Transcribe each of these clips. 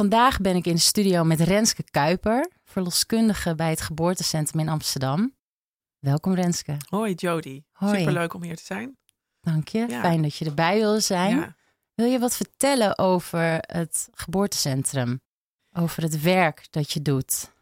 Vandaag ben ik in de studio met Renske Kuiper, verloskundige bij het geboortecentrum in Amsterdam. Welkom Renske. Hoi Jody, Hoi. superleuk om hier te zijn. Dank je, Ja. fijn dat je erbij wilde zijn. Ja. Wil je wat vertellen over het geboortecentrum? Over het werk dat je doet?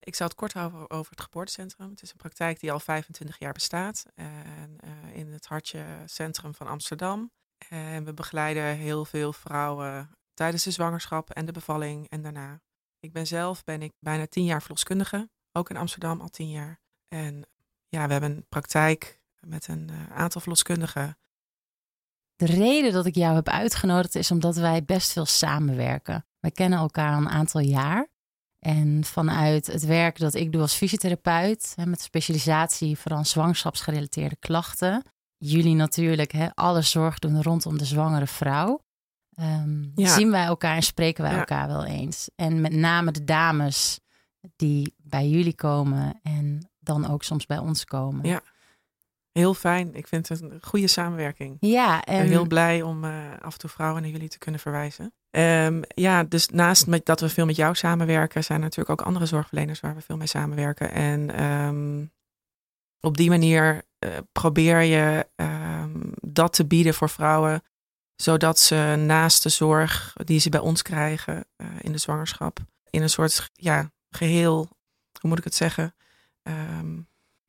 Ik zal het kort houden over het geboortecentrum. Het is een praktijk die al 25 jaar bestaat en, eh, in het hartje centrum van Amsterdam. En we begeleiden heel veel vrouwen tijdens de zwangerschap en de bevalling en daarna. Ik ben zelf ben ik bijna 10 jaar verloskundige, ook in Amsterdam al 10 jaar. En ja, we hebben een praktijk met een eh, aantal verloskundigen. De reden dat ik jou heb uitgenodigd is omdat wij best veel samenwerken. Wij kennen elkaar een aantal jaar. En vanuit het werk dat ik doe als fysiotherapeut, met specialisatie vooral zwangerschapsgerelateerde klachten. Jullie natuurlijk hè, alle zorg doen rondom de zwangere vrouw. Ja. Zien wij elkaar en spreken wij Ja. elkaar wel eens. En met name de dames die bij jullie komen en dan ook soms bij ons komen. Ja. Heel fijn. Ik vind het een goede samenwerking. Ja, Ik ben en heel blij om eh, af en toe vrouwen naar jullie te kunnen verwijzen. Ehm, ja, dus naast met, dat we veel met jou samenwerken, zijn er natuurlijk ook andere zorgverleners waar we veel mee samenwerken. En ehm, op die manier eh, probeer je dat te bieden voor vrouwen, zodat ze naast de zorg die ze bij ons krijgen eh, in de zwangerschap, in een soort ja, geheel, hoe moet ik het zeggen, Ehm,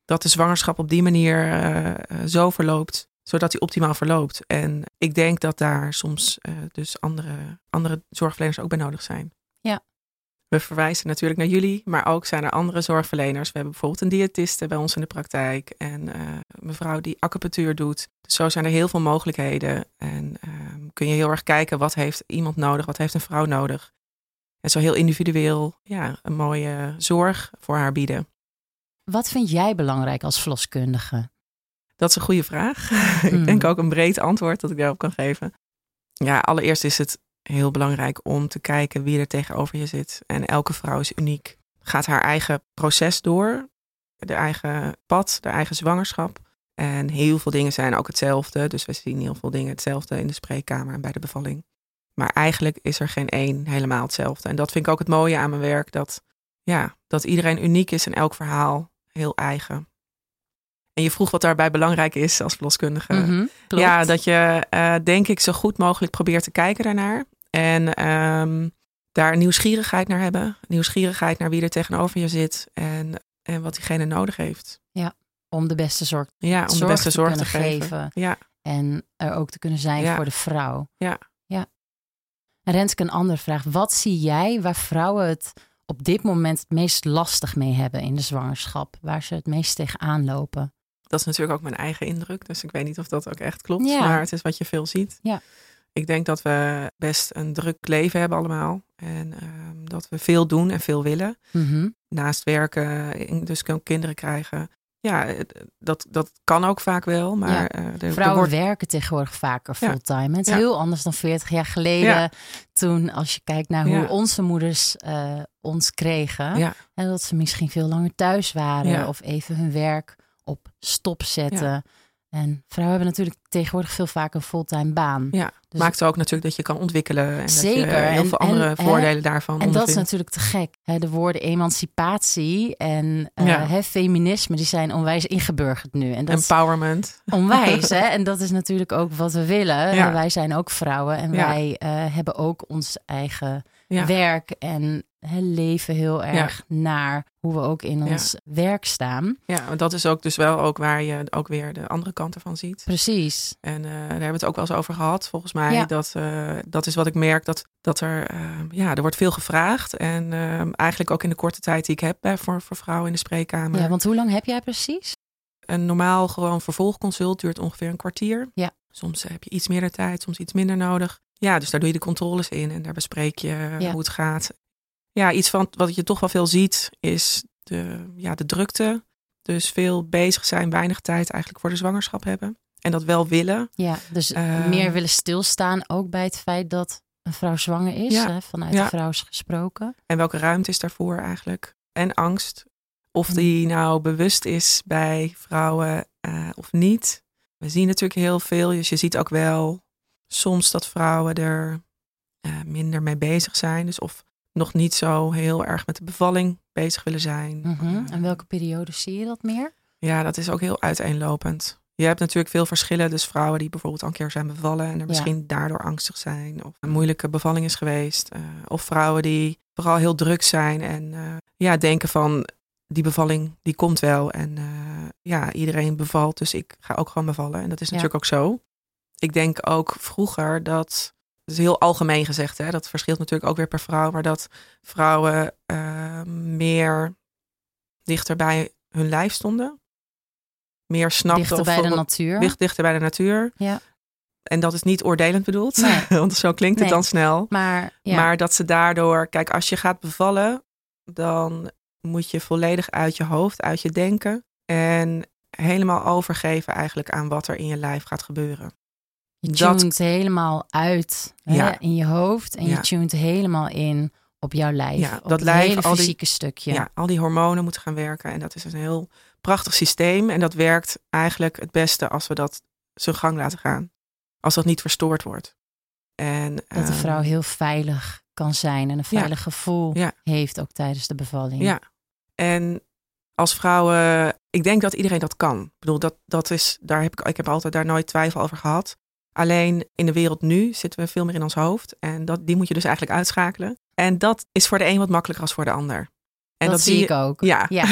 dat de zwangerschap op die manier eh, eh, zo verloopt zodat die optimaal verloopt. En ik denk dat daar soms dus andere, andere zorgverleners ook bij nodig zijn. We verwijzen natuurlijk naar jullie, maar ook zijn er andere zorgverleners. We hebben bijvoorbeeld een diëtiste bij ons in de praktijk en eh, een mevrouw die acupunctuur doet. Dus zo zijn er heel veel mogelijkheden. En ehm, kun je heel erg kijken wat heeft iemand nodig, wat heeft een vrouw nodig. En zo heel individueel ja, een mooie zorg voor haar bieden. wat vind jij belangrijk als verloskundige? Dat is een goede vraag. Hmm. ik denk ook een breed antwoord dat ik daarop kan geven. Ja, allereerst is het heel belangrijk om te kijken wie er tegenover je zit. En elke vrouw is uniek. Gaat haar eigen proces door, de eigen pad, de eigen zwangerschap. En heel veel dingen zijn ook hetzelfde. Dus we zien heel veel dingen hetzelfde in de spreekkamer en bij de bevalling. Maar eigenlijk is er geen één helemaal hetzelfde. En dat vind ik ook het mooie aan mijn werk. Dat, ja, dat iedereen uniek is en elk verhaal heel eigen. En je vroeg wat daarbij belangrijk is als verloskundige. Mhm. Ja, dat je eh, denk ik zo goed mogelijk probeert te kijken daarnaar. En ehm, daar nieuwsgierigheid naar hebben. Nieuwsgierigheid naar wie er tegenover je zit. En, en wat diegene nodig heeft. Om de beste zorg Ja, om de beste te zorg te geven. geven. Ja, en er ook te kunnen zijn Ja. voor de vrouw. Ja. ja. En Renske, een andere vraag. Wat zie jij waar vrouwen het op dit moment het meest lastig mee hebben in de zwangerschap? Waar ze het meest tegenaan lopen? Dat is natuurlijk ook mijn eigen indruk. Dus ik weet niet of dat ook echt klopt. Ja. Maar het is wat je veel ziet. Ja. Ik denk dat we best een druk leven hebben allemaal. En ehm, dat we veel doen en veel willen. Mhm. naast werken, dus kinderen krijgen. Ja, het- dat, dat kan ook vaak wel, maar Ja. eh, er, er Vrouwen wordt werken tegenwoordig vaker fulltime. Het is heel anders dan 40 jaar geleden. Toen, als je kijkt naar hoe onze moeders eh, ons kregen. Ja. En dat ze misschien veel langer thuis waren. Of even hun werk op stop zetten. En vrouwen hebben natuurlijk tegenwoordig veel vaker een fulltime baan. Ja, Dus- maakt ook natuurlijk dat je kan ontwikkelen. En dat Zeker. je heel En- veel andere en, hè, voordelen daarvan En dat is natuurlijk te gek. Hè, de woorden emancipatie en eh, Ja. hè, feminisme, die zijn onwijs ingeburgerd nu. En dat Empowerment. onwijs. hè? En dat is natuurlijk ook wat we willen. Ja. Wij zijn ook vrouwen en Ja. wij eh, hebben ook ons eigen werk en hè, leven heel erg naar hoe we ook in Ja. ons werk staan. Ja, want dat is ook dus wel ook waar je ook weer de andere kant ervan ziet. Precies. En eh, daar hebben we het ook wel eens over gehad, volgens mij. Ja. Dat, eh, dat is wat ik merk, dat, dat er, eh, ja, er wordt veel gevraagd. En eh, eigenlijk ook in de korte tijd die ik heb voor, voor vrouwen in de spreekkamer. Ja, want hoe lang heb jij precies? Een normaal gewoon vervolgconsult duurt ongeveer een kwartier. Ja. Soms heb je iets meer tijd, soms iets minder nodig. Ja, dus daar doe je de controles in en daar bespreek je Ja. hoe het gaat. Ja, iets van wat je toch wel veel ziet is de, ja, de drukte. Dus veel bezig zijn, weinig tijd eigenlijk voor de zwangerschap hebben. En dat wel willen. Ja, dus Eh, meer willen stilstaan ook bij het feit dat een vrouw zwanger is, Ja. hè, vanuit Ja. de vrouw is gesproken. En welke ruimte is daarvoor eigenlijk? En angst. Of Mm. die nou bewust is bij vrouwen eh, of niet. We zien natuurlijk heel veel. Dus je ziet ook wel soms dat vrouwen er eh, minder mee bezig zijn. Dus of nog niet zo heel erg met de bevalling bezig willen zijn. Mhm. En welke periode zie je dat meer? Ja, dat is ook heel uiteenlopend. Je hebt natuurlijk veel verschillen. Dus vrouwen die bijvoorbeeld al een keer zijn bevallen en er misschien daardoor angstig zijn. Of een moeilijke bevalling is geweest. eh, of vrouwen die vooral heel druk zijn en eh, ja, denken van die bevalling die komt wel. En eh, ja, iedereen bevalt, dus ik ga ook gewoon bevallen. En dat is Ja. natuurlijk ook zo. Ik denk ook vroeger dat is heel algemeen gezegd, hè, dat verschilt natuurlijk ook weer per vrouw, maar dat vrouwen eh, meer dichter bij hun lijf stonden. Meer snapten Dichter of bij de natuur. dicht- dichter bij de natuur. Ja. En dat is niet oordelend bedoeld, Nee. want zo klinkt het Nee. dan snel. Maar ja, Maar dat ze daardoor, kijk, als je gaat bevallen, dan moet je volledig uit je hoofd, uit je denken en helemaal overgeven eigenlijk aan wat er in je lijf gaat gebeuren. Je dat- tunt helemaal uit hè, in je hoofd. En Ja. je tunt helemaal in op jouw lijf. Ja, op dat het lijf, hele al die- fysieke stukje. Ja. al die hormonen moeten gaan werken en dat is een heel prachtig systeem en dat werkt eigenlijk het beste als we dat zijn gang laten gaan. Als dat niet verstoord wordt. En, Dat de ehm, vrouw heel veilig kan zijn en een Ja. veilig gevoel Ja. heeft ook tijdens de bevalling. Ja, en als vrouwen, ik denk dat iedereen dat kan. Ik bedoel, dat, dat is, daar heb ik, ik heb altijd daar nooit twijfel over gehad. Alleen in de wereld nu zitten we veel meer in ons hoofd. En dat, die moet je dus eigenlijk uitschakelen. En dat is voor de een wat makkelijker als voor de ander. En dat, zie je- ik ook. Ja. Ja.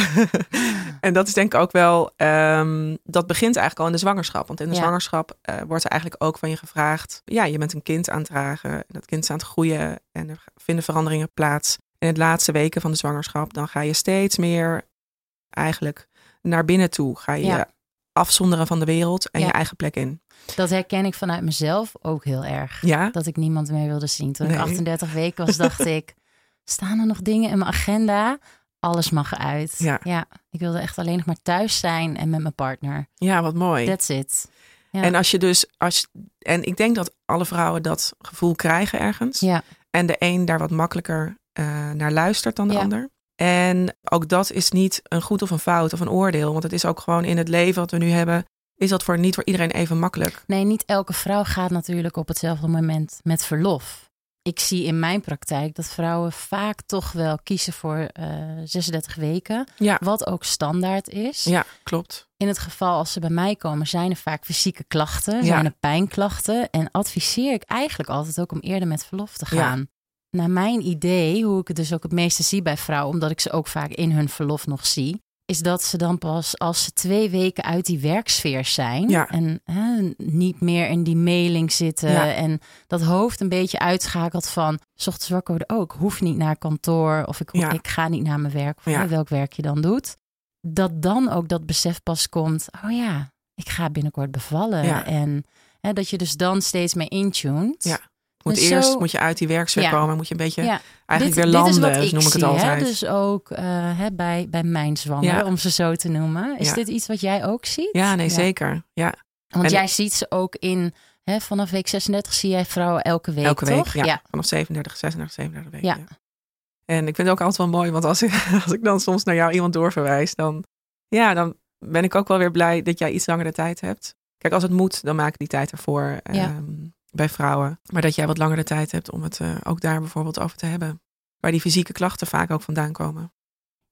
en dat is denk ik ook wel, ehm, dat begint eigenlijk al in de zwangerschap. Want in de Ja. zwangerschap eh, wordt er eigenlijk ook van je gevraagd. Ja, je bent een kind aan het dragen. En dat kind is aan het groeien. En er vinden veranderingen plaats. In de laatste weken van de zwangerschap, dan ga je steeds meer eigenlijk naar binnen toe. Ga je Ja. Afzonderen van de wereld en Ja. je eigen plek in. Dat herken ik vanuit mezelf ook heel erg. Ja, Dat ik niemand meer wilde zien. Toen ik Nee. 38 weken was, dacht ik... Staan er nog dingen in mijn agenda? Alles mag eruit. Ja. ik wilde echt alleen nog maar thuis zijn en met mijn partner. ja wat mooi. That's it. Ja. En als je dus, als, en ik denk dat alle vrouwen dat gevoel krijgen ergens. Ja, En de een daar wat makkelijker eh, naar luistert dan de ander. En ook dat is niet een goed of een fout of een oordeel. Want het is ook gewoon in het leven wat we nu hebben, is dat voor niet voor iedereen even makkelijk. nee, niet elke vrouw gaat natuurlijk op hetzelfde moment met verlof. Ik zie in mijn praktijk dat vrouwen vaak toch wel kiezen voor eh 36 weken. Ja, Wat ook standaard is. ja klopt. In het geval als ze bij mij komen, zijn er vaak fysieke klachten, Ja. zijn er pijnklachten. En adviseer ik eigenlijk altijd ook om eerder met verlof te Ja. gaan. Naar mijn idee, hoe ik het dus ook het meeste zie bij vrouwen, omdat ik ze ook vaak in hun verlof nog zie, is dat ze dan pas als ze twee weken uit die werksfeer zijn Ja. en hè, niet meer in die mailing zitten Ja. en dat hoofd een beetje uitschakelt van, 's ochtends wakker worden ook, hoef niet naar kantoor of ik, Ja. ik ga niet naar mijn werk, of welk werk je dan doet dat dan ook dat besef pas komt. Oh ja, ik ga binnenkort bevallen. En hè, dat je dus dan steeds meer intunt. Ja. Moet Dus eerst zo- moet je uit die werksfeer Ja. komen, moet je een beetje Ja, eigenlijk dit, weer landen, ik noem ik zie, het altijd. Hè? Dus ook eh, hè, bij, bij mijn zwanger, Ja. om ze zo te noemen. Is dit iets wat jij ook ziet? Ja, nee, zeker. Ja, Want En- jij ziet ze ook in, hè, vanaf week 36 zie jij vrouwen elke week, elke week. toch? Ja, vanaf 37, 36, 37 weken. Ja. En ik vind het ook altijd wel mooi, want als ik, als ik dan soms naar jou iemand doorverwijs, dan, ja, dan ben ik ook wel weer blij dat jij iets langer de tijd hebt. Kijk, als het moet, dan maak ik die tijd ervoor Ja. Bij vrouwen. Maar dat jij wat langer de tijd hebt om het eh, ook daar bijvoorbeeld over te hebben. Waar die fysieke klachten vaak ook vandaan komen.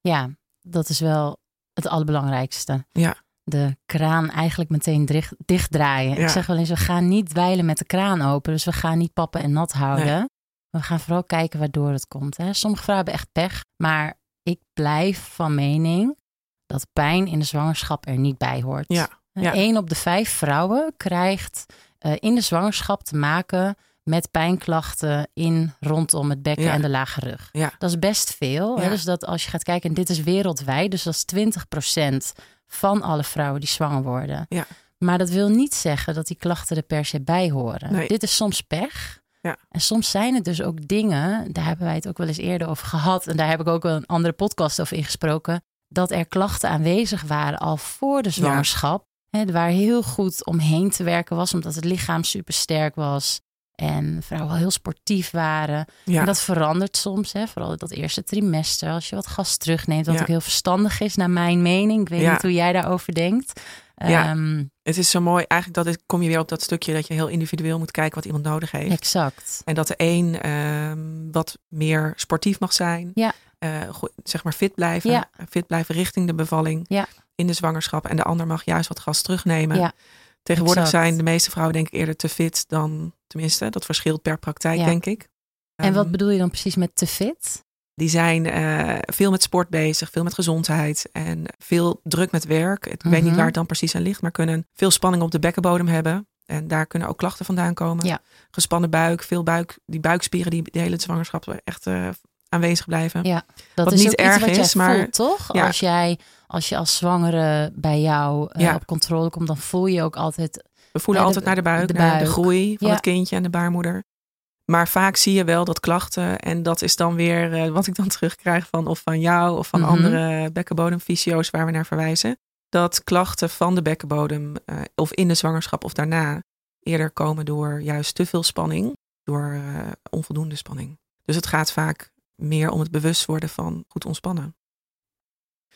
Ja, dat is wel het allerbelangrijkste. Ja. De kraan eigenlijk meteen dicht, dichtdraaien. Ik zeg wel eens, we gaan niet dweilen met de kraan open. Dus we gaan niet pappen en nat houden. We gaan vooral kijken waardoor het komt. Hè. Sommige vrouwen hebben echt pech. Maar ik blijf van mening dat pijn in de zwangerschap er niet bij hoort. Ja, ja. Eén op de vijf vrouwen krijgt eh, in de zwangerschap te maken met pijnklachten in rondom het bekken Ja. en de lage rug. Ja. Dat is best veel. Hè? Dus dat als je gaat kijken, en dit is wereldwijd, dus dat is 20% van alle vrouwen die zwanger worden. Ja. Maar dat wil niet zeggen dat die klachten er per se bij horen. Nee. Dit is soms pech. Ja. En soms zijn het dus ook dingen, daar hebben wij het ook wel eens eerder over gehad. En daar heb ik ook wel een andere podcast over ingesproken. Dat er klachten aanwezig waren al voor de zwangerschap. Hè, waar heel goed omheen te werken was, omdat het lichaam super sterk was. En vrouwen heel sportief waren. Ja. En dat verandert soms, hè? vooral dat eerste trimester. Als je wat gas terugneemt, wat Ja. ook heel verstandig is, naar mijn mening. Ik weet Ja. niet hoe jij daarover denkt. Ja. Ehm, Het is zo mooi, eigenlijk dat kom je weer op dat stukje dat je heel individueel moet kijken wat iemand nodig heeft. exact. En dat de een ehm, wat meer sportief mag zijn. Ja. Eh, zeg maar fit blijven. Fit blijven richting de bevalling. Ja. In de zwangerschap. En de ander mag juist wat gas terugnemen. Ja, Tegenwoordig exact. zijn de meeste vrouwen denk ik eerder te fit dan, tenminste, dat verschilt per praktijk Ja. denk ik. En wat Ehm, bedoel je dan precies met te fit? Die zijn eh, veel met sport bezig, veel met gezondheid en veel druk met werk. Ik weet niet Mhm. waar het dan precies aan ligt, maar kunnen veel spanning op de bekkenbodem hebben. En daar kunnen ook klachten vandaan komen. Ja. Gespannen buik, veel buik, die buikspieren die de hele zwangerschap echt eh, aanwezig blijven. Ja, dat Wat is niet ook erg iets wat is, jij maar- voelt, toch? Ja. Als jij als je als zwangere bij jou eh, Ja. op controle komt, dan voel je ook altijd. We voelen de- altijd naar de buik, de naar de buik. groei van Ja. het kindje en de baarmoeder. Maar vaak zie je wel dat klachten, en dat is dan weer eh, wat ik dan terugkrijg van of van jou of van Mhm. andere bekkenbodemfysio's waar we naar verwijzen. Dat klachten van de bekkenbodem eh, of in de zwangerschap of daarna eerder komen door juist te veel spanning, door onvoldoende spanning. Dus het gaat vaak meer om het bewust worden van goed ontspannen.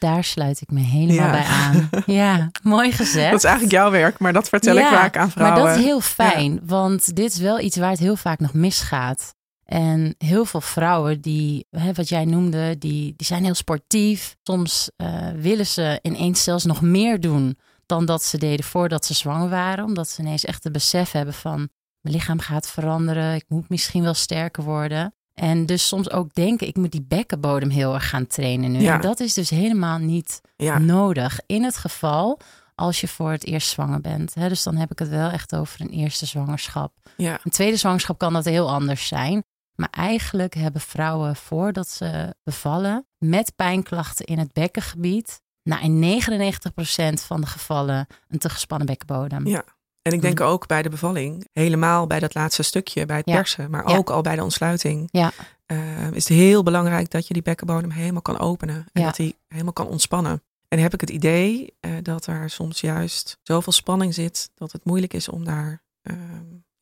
Daar sluit ik me helemaal Ja. bij aan. Ja, mooi gezegd. Dat is eigenlijk jouw werk, maar dat vertel ik vaak aan vrouwen. Maar dat is heel fijn, want dit is wel iets waar het heel vaak nog misgaat. En heel veel vrouwen die, hè, wat jij noemde, die, die zijn heel sportief. Soms eh, willen ze ineens zelfs nog meer doen dan dat ze deden voordat ze zwanger waren. Omdat ze ineens echt het besef hebben van, mijn lichaam gaat veranderen. Ik moet misschien wel sterker worden. En dus soms ook denken, ik moet die bekkenbodem heel erg gaan trainen nu. Ja. En dat is dus helemaal niet ja, nodig. In het geval als je voor het eerst zwanger bent. Hè, dus dan heb ik het wel echt over een eerste zwangerschap. ja, Een tweede zwangerschap kan dat heel anders zijn. Maar eigenlijk hebben vrouwen voordat ze bevallen met pijnklachten in het bekkengebied, nou in 99% van de gevallen een te gespannen bekkenbodem. Ja. En ik denk ook bij de bevalling, helemaal bij dat laatste stukje, bij het Ja. persen, maar Ja. ook al bij de ontsluiting, Ja. eh, is het heel belangrijk dat je die bekkenbodem helemaal kan openen en dat die helemaal kan ontspannen. En heb ik het idee eh, dat er soms juist zoveel spanning zit dat het moeilijk is om daar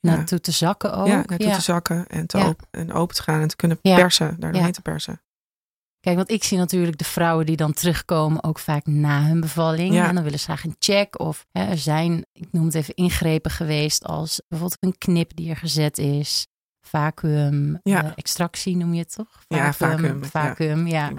Naartoe te zakken ook. ja, naartoe te zakken en, te open, en open te gaan en te kunnen persen, daar doorheen te persen. Kijk, want ik zie natuurlijk de vrouwen die dan terugkomen ook vaak na hun bevalling. Ja. En dan willen ze graag een check. Of hè, er zijn, ik noem het even, ingrepen geweest als bijvoorbeeld een knip die er gezet is. Vacuüm, Ja. eh, extractie noem je het toch? Ja, vacuüm, ja. Vacuüm, ja.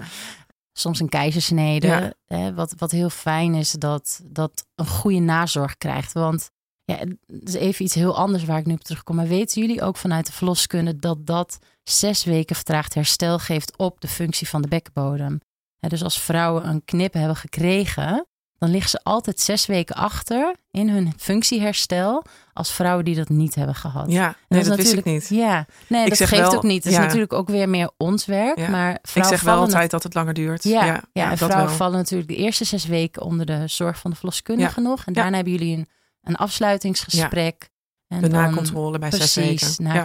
Soms een keizersnede. Hè, wat, wat heel fijn is dat dat een goede nazorg krijgt. Want ja, het is even iets heel anders waar ik nu op terugkom. Maar weten jullie ook vanuit de verloskunde dat dat zes weken vertraagd herstel geeft op de functie van de bekkenbodem? Dus als vrouwen een knip hebben gekregen, dan liggen ze altijd zes weken achter in hun functieherstel als vrouwen die dat niet hebben gehad. Ja, nee, dat wist ik natuurlijk- niet. Ja, nee, Ik dat geeft wel- ook niet. Het is natuurlijk ook weer meer ons werk. Ja. Maar Ik vrouwen zeg wel vallen altijd dat het langer duurt. ja, ja, en vrouwen wel. vallen natuurlijk de eerste zes weken onder de zorg van de verloskundige nog. En daarna hebben jullie een, een afsluitingsgesprek. En De dan- nakontrole bij zes Precies, weken. na Ja.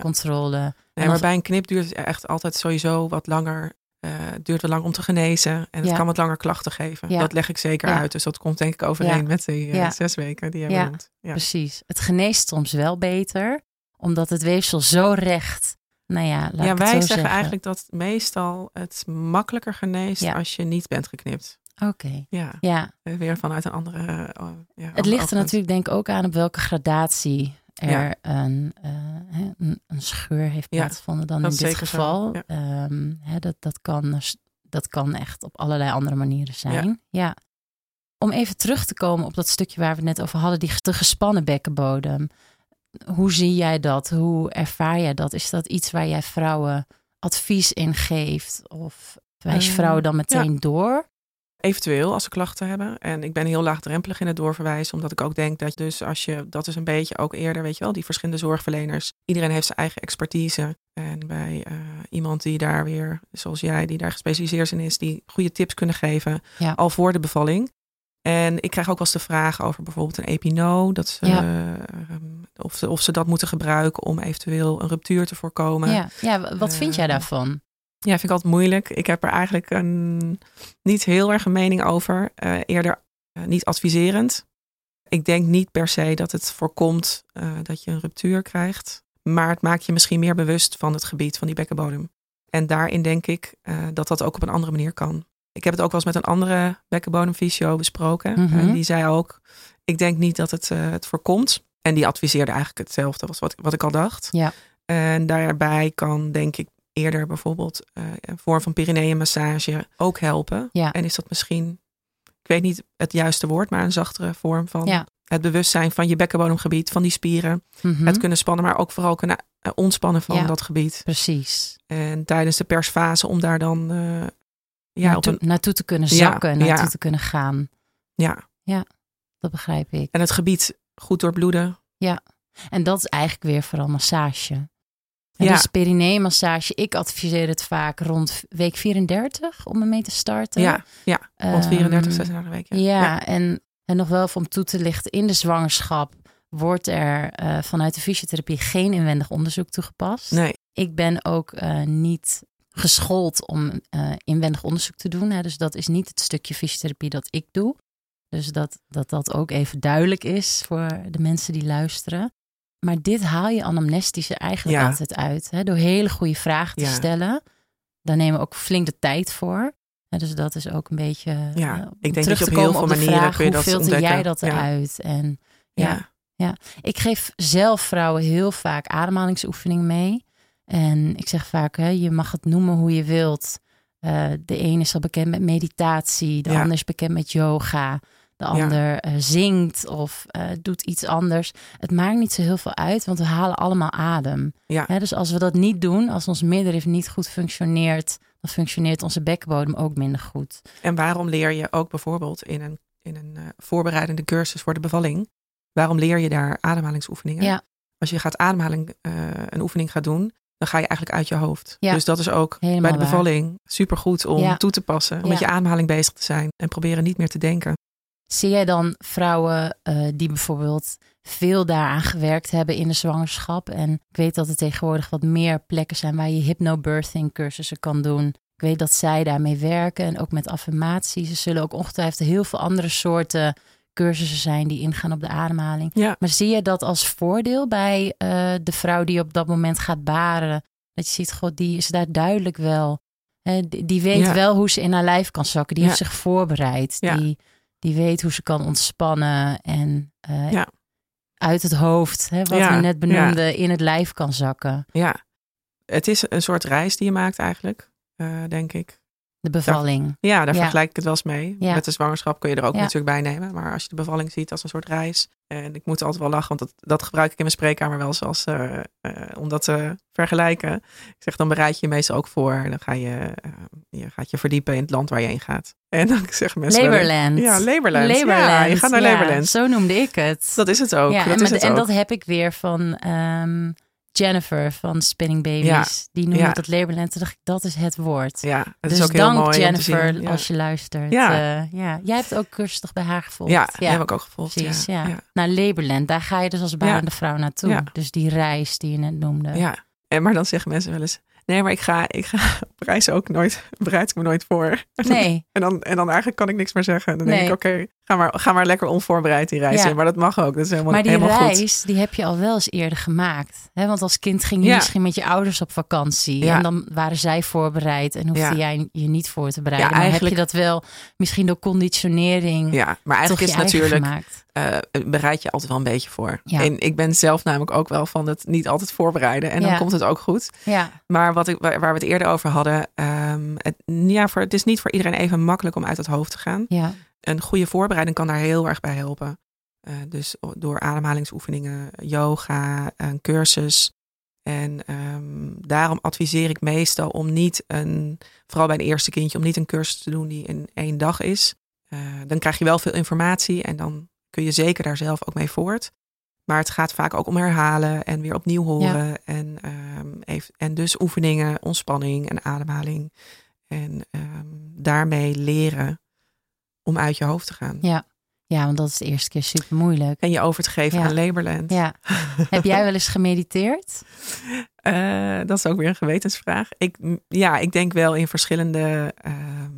Nee, maar bij een knip duurt het echt altijd sowieso wat langer. eh, het duurt wat lang om te genezen. En het Ja. kan wat langer klachten geven. Ja. Dat leg ik zeker Ja. uit. Dus dat komt denk ik overeen met die eh, zes weken die je Ja. noemt. Ja. Precies. Het geneest soms wel beter, omdat het weefsel zo recht. Nou ja, laat ja, wij zeggen, zeggen. eigenlijk dat meestal het makkelijker geneest als je niet bent geknipt. Oké, Ja, ja. weer vanuit een andere. eh, ja, Het ligt er natuurlijk denk ik ook aan op welke gradatie er Ja. een, eh, een, een scheur heeft plaatsgevonden dan in dit geval. Ehm, hè, dat, dat, kan, dat kan echt op allerlei andere manieren zijn. Ja. Om even terug te komen op dat stukje waar we het net over hadden, die te gespannen bekkenbodem. Hoe zie jij dat? Hoe ervaar jij dat? Is dat iets waar jij vrouwen advies in geeft? Of wijs je Ehm, vrouwen dan meteen door? Eventueel als ze klachten hebben. En ik ben heel laagdrempelig in het doorverwijzen. Omdat ik ook denk dat dus als je, dat is een beetje ook eerder, weet je wel, die verschillende zorgverleners. Iedereen heeft zijn eigen expertise. En bij eh, iemand die daar weer, zoals jij, die daar gespecialiseerd in is, die goede tips kunnen geven. Ja. Al voor de bevalling. En ik krijg ook wel eens de vraag over bijvoorbeeld een epino. Dat ze, Ja. ehm, of, ze, of ze dat moeten gebruiken om eventueel een ruptuur te voorkomen. Ja, ja wat vind jij Eh, daarvan? Ja, vind ik altijd moeilijk. Ik heb er eigenlijk een, niet heel erg een mening over. Eh, eerder eh, niet adviserend. Ik denk niet per se dat het voorkomt eh, dat je een ruptuur krijgt. Maar het maakt je misschien meer bewust van het gebied van die bekkenbodem. En daarin denk ik dat dat ook op een andere manier kan. ik heb het ook wel eens met een andere bekkenbodemfysio besproken. Mhm. En die zei ook, ik denk niet dat het het voorkomt. En die adviseerde eigenlijk hetzelfde als wat, wat ik al dacht. Ja. En daarbij kan denk ik eerder bijvoorbeeld eh, een vorm van perineummassage ook helpen. Ja. En is dat misschien, ik weet niet het juiste woord, maar een zachtere vorm van Ja. het bewustzijn van je bekkenbodemgebied, van die spieren. Mhm. Het kunnen spannen, maar ook vooral kunnen eh, ontspannen van Ja. dat gebied. Precies. En tijdens de persfase om daar dan eh, ja, op naartoe, een, naartoe te kunnen Ja, zakken, naartoe ja. te kunnen gaan. ja, Dat begrijp ik. en het gebied goed doorbloeden. En dat is eigenlijk weer vooral massage. Ja. Dus perineummassage, ik adviseer het vaak rond week 34 om ermee te starten. Ja, ja, rond 34, Ehm, 36 weken. Ja, En, en nog wel even om toe te lichten, in de zwangerschap wordt er eh, vanuit de fysiotherapie geen inwendig onderzoek toegepast. Nee, Ik ben ook eh, niet geschoold om eh, inwendig onderzoek te doen. Hè. Dus dat is niet het stukje fysiotherapie dat ik doe. Dus dat, dat dat ook even duidelijk is voor de mensen die luisteren. Maar dit haal je anamnestisch er eigenlijk Ja. altijd uit. Hè, door hele goede vragen te stellen. Daar nemen we ook flink de tijd voor. Dus dat is ook een beetje. Ja, eh, ik denk terug dat je op heel veel manieren vraag, kun je dat filter jij dat eruit? En ja. ja. ik geef zelf vrouwen heel vaak ademhalingsoefeningen mee. En ik zeg vaak, hè, je mag het noemen hoe je wilt. Eh, de ene is al bekend met meditatie, de Ja. ander is bekend met yoga. De ander eh, zingt of eh, doet iets anders. Het maakt niet zo heel veel uit, want we halen allemaal adem. Ja. Hè, dus als we dat niet doen, als ons middenrif niet goed functioneert, dan functioneert onze bekkenbodem ook minder goed. En waarom leer je ook bijvoorbeeld in een, in een eh, voorbereidende cursus voor de bevalling, waarom leer je daar ademhalingsoefeningen? Ja. Als je gaat ademhaling, een oefening gaat doen, dan ga je eigenlijk uit je hoofd. Ja. Dus dat is ook Helemaal bij de bevalling supergoed om Ja. toe te passen. Om Ja. met je ademhaling bezig te zijn en proberen niet meer te denken. Zie jij dan vrouwen eh, die bijvoorbeeld veel daaraan gewerkt hebben in de zwangerschap? En ik weet dat er tegenwoordig wat meer plekken zijn waar je hypnobirthing cursussen kan doen. Ik weet dat zij daarmee werken en ook met affirmaties. Er zullen ook ongetwijfeld heel veel andere soorten cursussen zijn die ingaan op de ademhaling. Ja. Maar zie je dat als voordeel bij eh, de vrouw die op dat moment gaat baren? Dat je ziet, god, die is daar duidelijk wel. hè, die, die weet Ja. wel hoe ze in haar lijf kan zakken. Die Ja. heeft zich voorbereid. Ja. Die, die weet hoe ze kan ontspannen en eh, Ja. uit het hoofd, hè, wat Ja, we net benoemden, in het lijf kan zakken. Ja, het is een soort reis die je maakt eigenlijk, eh, denk ik. De bevalling. Ja, daar Ja. vergelijk ik het wel eens mee. Ja. Met de zwangerschap kun je er ook Ja. natuurlijk bij nemen. Maar als je de bevalling ziet als een soort reis. En ik moet altijd wel lachen, want dat, dat gebruik ik in mijn spreekkamer wel zoals eh, eh, om dat te vergelijken. Ik zeg, dan bereid je je meestal ook voor. Dan ga je, eh, je gaat je verdiepen in het land waar je heen gaat. En dan zeggen mensen... Laborland. Ja, Laborland. Laborland. Ja, je gaat naar Laborland. Zo noemde ik het. Dat is het ook. ja, dat en, is met- het en dat heb ik weer van ehm, Jennifer van Spinning Babies. Ja. Die noemde Ja. dat Laborland. Toen dacht ik, dat is het woord. Ja, het dus is ook heel dank mooi Jennifer zien. Ja. als je luistert. Ja. Ja. ja. Jij hebt ook toch bij haar gevolgd? Ja, die heb ik ook gevolgd. Precies, ja. ja. Ja. Daar ga je dus als barende vrouw naartoe. Ja. Dus die reis die je net noemde. Ja, en maar dan zeggen mensen wel eens: nee, maar ik ga, ik ga op reis ook nooit, bereid ik me nooit voor. Nee, En dan, en dan eigenlijk kan ik niks meer zeggen. Dan denk ik: oké, ga, maar, ga maar lekker onvoorbereid die reis Ja. in. Maar dat mag ook. Dat is helemaal, maar die helemaal goed. reis, die heb je al wel eens eerder gemaakt. Hè? Want als kind ging je Ja. misschien met je ouders op vakantie. Ja. En dan waren zij voorbereid en hoefde jij je niet voor te bereiden. Maar eigenlijk- heb je dat wel misschien door conditionering Ja, maar eigenlijk is natuurlijk, eh, bereid je altijd wel een beetje voor. En ik ben zelf namelijk ook wel van het niet altijd voorbereiden. En dan komt het ook goed. Ja, Maar wat ik, waar waar we het eerder over hadden, ehm, het, ja, voor, het is niet voor iedereen even makkelijk om uit het hoofd te gaan. ja, een goede voorbereiding kan daar heel erg bij helpen. Eh, dus door ademhalingsoefeningen, yoga, een cursus. En ehm, daarom adviseer ik meestal om niet een, vooral bij een eerste kindje, om niet een cursus te doen die in één dag is. Eh, dan krijg je wel veel informatie en dan kun je zeker daar zelf ook mee voort. Maar het gaat vaak ook om herhalen en weer opnieuw horen. En, ehm, even, en dus oefeningen, ontspanning en ademhaling. En ehm, daarmee leren om uit je hoofd te gaan. ja. Ja, want dat is de eerste keer super moeilijk. En je over te geven Ja. aan Laborland. Ja. heb jij wel eens gemediteerd? Eh, dat is ook weer een gewetensvraag. Ik, ja, ik denk wel in verschillende, ehm,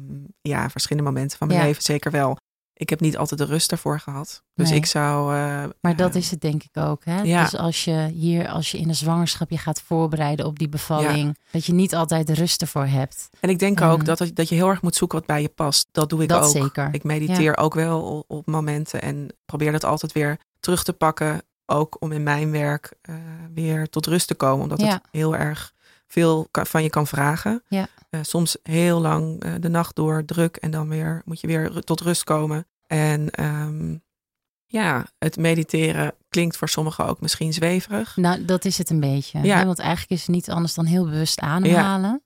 ja, verschillende momenten van mijn Ja. leven zeker wel. Ik heb niet altijd de rust daarvoor gehad. Dus Nee. ik zou. eh, Maar dat is het denk ik ook. Hè? ja. Dus als je hier, als je in de zwangerschap je gaat voorbereiden op die bevalling, dat je niet altijd de rust ervoor hebt. En ik denk En- ook dat, dat je heel erg moet zoeken wat bij je past. Dat doe ik dat ook. zeker. Ik mediteer ook wel op, momenten en probeer dat altijd weer terug te pakken. Ook om in mijn werk eh, weer tot rust te komen. Omdat het heel erg veel van je kan vragen. Ja. Eh, soms heel lang eh, de nacht door druk en dan weer moet je weer tot rust komen. En ehm, ja, het mediteren klinkt voor sommigen ook misschien zweverig. Nou, dat is het een beetje. Ja. Hè? Want eigenlijk is het niet anders dan heel bewust ademhalen.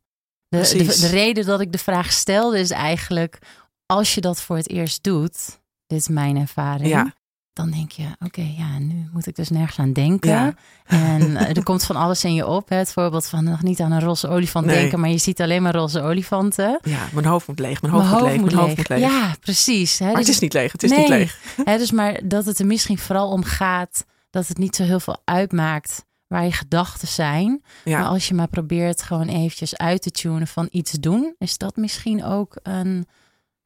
De, de, de reden dat ik de vraag stelde is eigenlijk, als je dat voor het eerst doet, dit is mijn ervaring, Ja, dan denk je, oké, ja, nu moet ik dus nergens aan denken. Ja. En eh, er komt van alles in je op. Hè? Het voorbeeld van nog niet aan een roze olifant Nee. denken, maar je ziet alleen maar roze olifanten. ja, mijn hoofd moet leeg, mijn hoofd, moet leeg, mijn hoofd moet leeg. Ja, precies. Hè? Maar Dus het is niet leeg, het is Nee. niet leeg. Hè, dus maar dat het er misschien vooral om gaat dat het niet zo heel veel uitmaakt waar je gedachten zijn. Ja. Maar als je maar probeert gewoon eventjes uit te tunen van iets doen, is dat misschien ook een,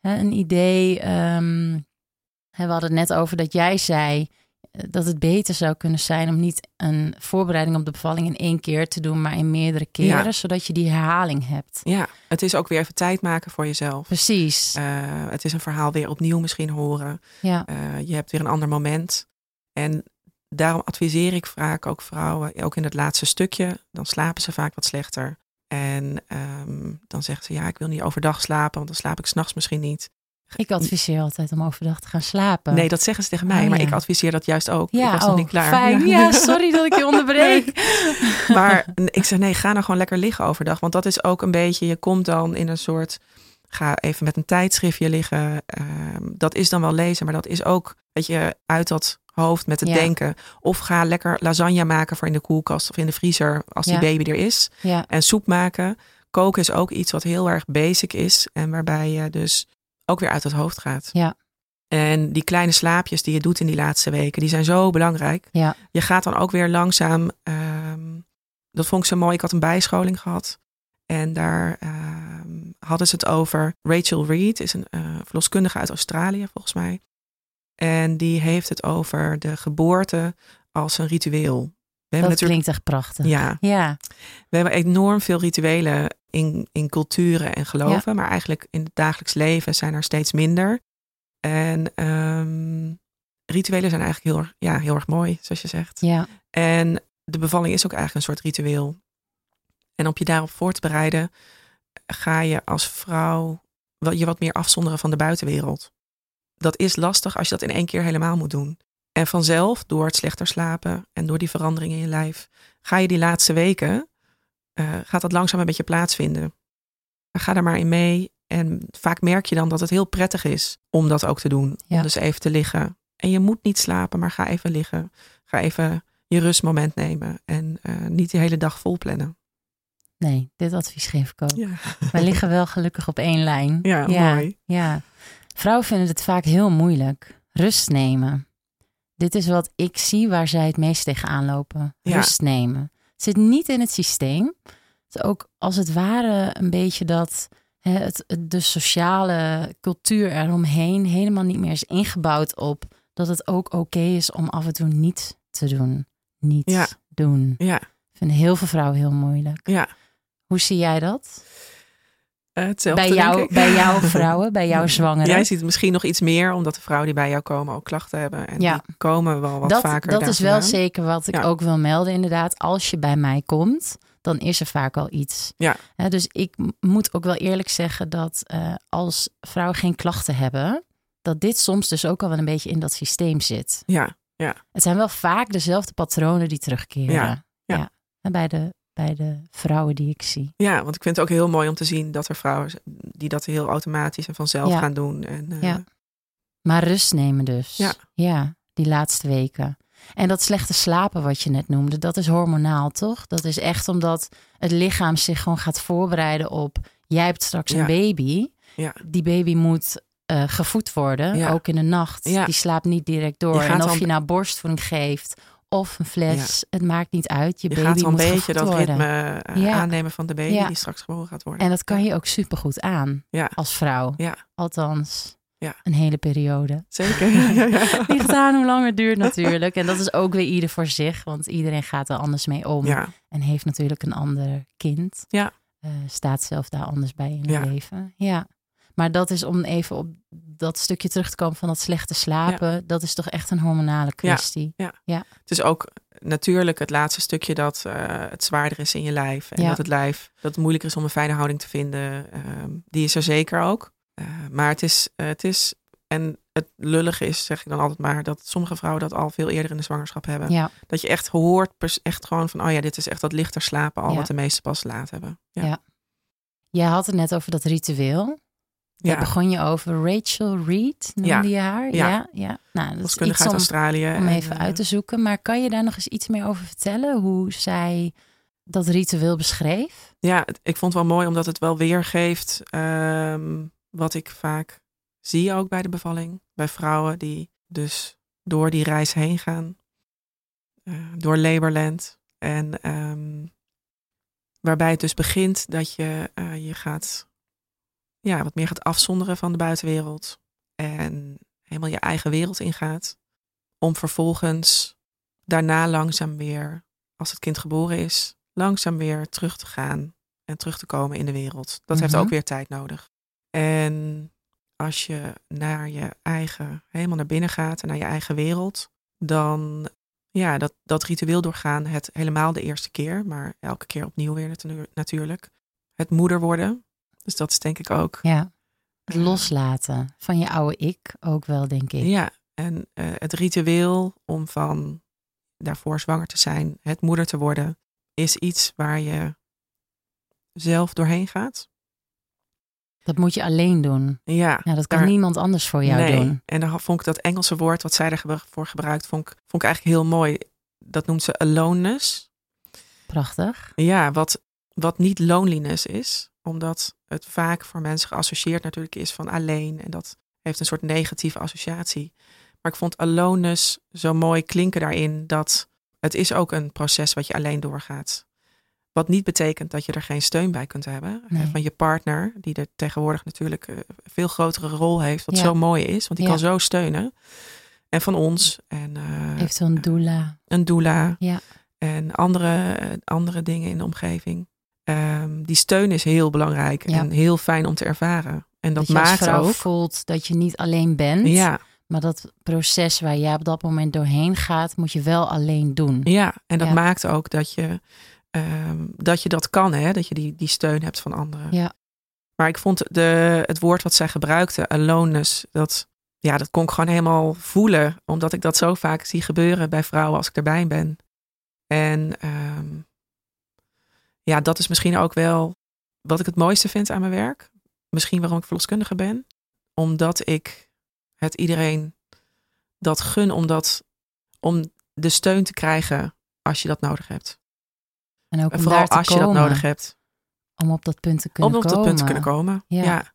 hè, een idee. ehm, we hadden het net over dat jij zei eh, dat het beter zou kunnen zijn om niet een voorbereiding op de bevalling in één keer te doen, maar in meerdere keren, Ja. zodat je die herhaling hebt. ja, het is ook weer even tijd maken voor jezelf. Precies. Eh, het is een verhaal weer opnieuw misschien horen. ja. Eh, je hebt weer een ander moment. En daarom adviseer ik vaak ook vrouwen, ook in het laatste stukje, dan slapen ze vaak wat slechter. En ehm, dan zeggen ze, ja, ik wil niet overdag slapen, want dan slaap ik s'nachts misschien niet. Ik adviseer altijd om overdag te gaan slapen. Nee, dat zeggen ze tegen mij, Oh, maar ik adviseer dat juist ook. ja, ik was oh, nog niet klaar. Fijn. Ja, sorry dat ik je onderbreek. Maar ik zeg nee, ga nou gewoon lekker liggen overdag. Want dat is ook een beetje, je komt dan in een soort, ga even met een tijdschriftje liggen. Ehm, dat is dan wel lezen, maar dat is ook, weet je, uit dat hoofd met het Ja. denken. Of ga lekker lasagne maken voor in de koelkast of in de vriezer als die baby er is. Ja, En soep maken. Koken is ook iets wat heel erg basic is. En waarbij je dus ook weer uit het hoofd gaat. Ja. En die kleine slaapjes die je doet in die laatste weken, die zijn zo belangrijk. ja, Je gaat dan ook weer langzaam. ehm, dat vond ik zo mooi. Ik had een bijscholing gehad. En daar ehm, hadden ze het over. Rachel Reed is een eh, verloskundige uit Australië, volgens mij. En die heeft het over de geboorte als een ritueel. We dat klinkt echt prachtig. Ja, Ja, we hebben enorm veel rituelen in, in culturen en geloven. Maar eigenlijk in het dagelijks leven zijn er steeds minder. En ehm, rituelen zijn eigenlijk heel, erg- ja, heel erg mooi, zoals je zegt. ja, En de bevalling is ook eigenlijk een soort ritueel. En om je daarop voor te bereiden, ga je als vrouw je wat meer afzonderen van de buitenwereld. Dat is lastig als je dat in één keer helemaal moet doen. En vanzelf, door het slechter slapen en door die verandering in je lijf, ga je die laatste weken, eh, gaat dat langzaam een beetje plaatsvinden. Ga daar maar in mee. En vaak merk je dan dat het heel prettig is om dat ook te doen. Ja. Om dus even te liggen. En je moet niet slapen, maar ga even liggen. Ga even je rustmoment nemen. En eh, niet de hele dag vol plannen. nee, dit advies geef ik ook. Ja, Wij liggen wel gelukkig op één lijn. ja, ja, mooi. ja. Vrouwen vinden het vaak heel moeilijk. Rust nemen. Dit is wat ik zie waar zij het meest tegenaan lopen. Rust nemen. Zit niet in het systeem. Het is ook als het ware een beetje dat hè, het, de sociale cultuur eromheen helemaal niet meer is ingebouwd op dat het ook oké is om af en toe niets te doen. Niets Ja. doen. Ja, Vinden heel veel vrouwen heel moeilijk. ja. Hoe zie jij dat? Eh, hetzelfde, Bij, jou, bij jouw vrouwen, bij jouw zwangeren? Jij ziet het misschien nog iets meer, omdat de vrouwen die bij jou komen ook klachten hebben. En Ja. die komen wel wat dat vaker dat is wel zeker wat ik Ja. ook wil melden, inderdaad. Als je bij mij komt, dan is er vaak al iets. Ja. Dus ik moet ook wel eerlijk zeggen dat eh, als vrouwen geen klachten hebben, dat dit soms dus ook al wel een beetje in dat systeem zit. Ja, Het zijn wel vaak dezelfde patronen die terugkeren. Ja, ja. En bij, de, bij de vrouwen die ik zie. ja, want ik vind het ook heel mooi om te zien dat er vrouwen die dat heel automatisch en vanzelf Ja. gaan doen. En, eh, Ja. Maar rust nemen dus. Ja. ja, die laatste weken. En dat slechte slapen wat je net noemde, dat is hormonaal, toch? Dat is echt omdat het lichaam zich gewoon gaat voorbereiden op... jij hebt straks Ja. een baby. Ja. Die baby moet eh, gevoed worden, Ja. ook in de nacht. Ja. Die slaapt niet direct door. En of je nou borstvoeding geeft of een fles, het maakt niet uit. Je, je baby gaat wel een moet beetje dat worden. ritme eh, Ja. aannemen van de baby Ja. die straks geboren gaat worden. En dat kan je ook supergoed aan Ja. als vrouw. Ja. Althans, Ja. een hele periode. Zeker. Ligt aan hoe lang het duurt natuurlijk. En dat is ook weer ieder voor zich, want iedereen gaat er anders mee om. En heeft natuurlijk een ander kind. Ja. Eh, staat zelf daar anders bij in het leven. Ja. Maar dat is om even op dat stukje terug te komen van dat slechte slapen. Dat is toch echt een hormonale kwestie. het is ook natuurlijk het laatste stukje dat eh, het zwaarder is in je lijf. En Ja. dat het lijf, dat het moeilijker is om een fijne houding te vinden. Ehm, die is er zeker ook. Eh, maar het is, eh, het is, en het lullige is, zeg ik dan altijd maar, dat sommige vrouwen dat al veel eerder in de zwangerschap hebben. Ja. Dat je echt hoort, echt gewoon van, oh ja, dit is echt dat lichter slapen al, Ja. wat de meeste pas laat hebben. Ja. Ja. Jij had het net over dat ritueel. Daar Ja. begon je over Rachel Reed, noemde je haar? Ja. ja. ja. Nou, dat is iets uit om, Australië. om en, even eh, uit te zoeken. Maar kan je daar nog eens iets meer over vertellen? Hoe zij dat ritueel beschreef? Ja, ik vond het wel mooi omdat het wel weergeeft ehm, wat ik vaak zie ook bij de bevalling. Bij vrouwen die dus door die reis heen gaan. eh, door Laborland. En ehm, waarbij het dus begint dat je eh, je gaat, ja, wat meer gaat afzonderen van de buitenwereld. En helemaal je eigen wereld ingaat. Om vervolgens daarna langzaam weer, als het kind geboren is, langzaam weer terug te gaan en terug te komen in de wereld. Dat heeft Mhm. ook weer tijd nodig. En als je naar je eigen, helemaal naar binnen gaat en naar je eigen wereld, dan ja, dat, dat ritueel doorgaan, het helemaal de eerste keer, maar elke keer opnieuw weer natu- natuurlijk. Het moeder worden. Dus dat is denk ik ook. Ja. Het loslaten van je oude ik ook wel, denk ik. Ja, en eh, het ritueel om van daarvoor zwanger te zijn, het moeder te worden, is iets waar je zelf doorheen gaat. Dat moet je alleen doen. Ja, Ja, dat kan Daar- niemand anders voor jou nee. doen. En dan vond ik dat Engelse woord wat zij ervoor gebruikt, vond ik, vond ik eigenlijk heel mooi. Dat noemt ze aloneness. Prachtig. Ja, wat, wat niet loneliness is, omdat het vaak voor mensen geassocieerd natuurlijk is van alleen. En dat heeft een soort negatieve associatie. Maar ik vond aloneness zo mooi klinken daarin dat het is ook een proces wat je alleen doorgaat. Wat niet betekent dat je er geen steun bij kunt hebben. eh, Nee. Van je partner, die er tegenwoordig natuurlijk een veel grotere rol heeft. Wat Ja. zo mooi is, want die Ja. kan zo steunen. En van ons. En eh, Eventueel een doula. een doula. Ja. En andere, eh, andere dingen in de omgeving. Ehm, die steun is heel belangrijk Ja. en heel fijn om te ervaren. En dat, maakt ook. voelt dat je niet alleen bent. Ja, Maar dat proces waar jij op dat moment doorheen gaat, moet je wel alleen doen. ja, en dat Ja. maakt ook dat je, ehm, dat je dat kan, hè? dat je die, die steun hebt van anderen. Ja. Maar ik vond de, het woord wat zij gebruikte, aloneness, dat, ja, dat kon ik gewoon helemaal voelen. Omdat ik dat zo vaak zie gebeuren bij vrouwen als ik erbij ben. En ehm, ja, dat is misschien ook wel wat ik het mooiste vind aan mijn werk. Misschien waarom ik verloskundige ben. Omdat ik het iedereen dat gun, omdat, om de steun te krijgen als je dat nodig hebt. En ook En om vooral als je komen, dat nodig hebt. Om op dat punt te kunnen om op komen. dat punt te kunnen komen. Ja. Ja.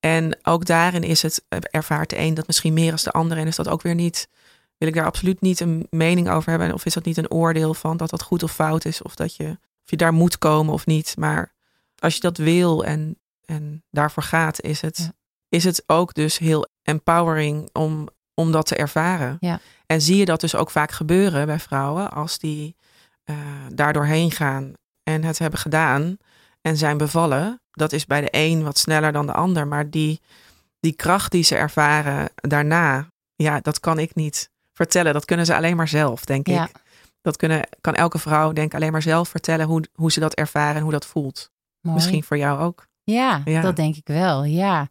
En ook daarin is het, eh, ervaart de een dat misschien meer als de ander. En is dat ook weer niet, wil ik daar absoluut niet een mening over hebben. Of is dat niet een oordeel van dat dat goed of fout is. Of dat je, je daar moet komen of niet. Maar als je dat wil en, en daarvoor gaat, is het, Ja. is het ook dus heel empowering om, om dat te ervaren. Ja. En zie je dat dus ook vaak gebeuren bij vrouwen als die eh daar doorheen gaan en het hebben gedaan en zijn bevallen. Dat is bij de een wat sneller dan de ander. Maar die, die kracht die ze ervaren daarna, ja, dat kan ik niet vertellen. Dat kunnen ze alleen maar zelf, denk Ja. ik. Dat kunnen, kan elke vrouw, denk alleen maar zelf vertellen hoe, hoe ze dat ervaren en hoe dat voelt. Mooi. Misschien voor jou ook. Ja, Ja. dat denk ik wel. Ja,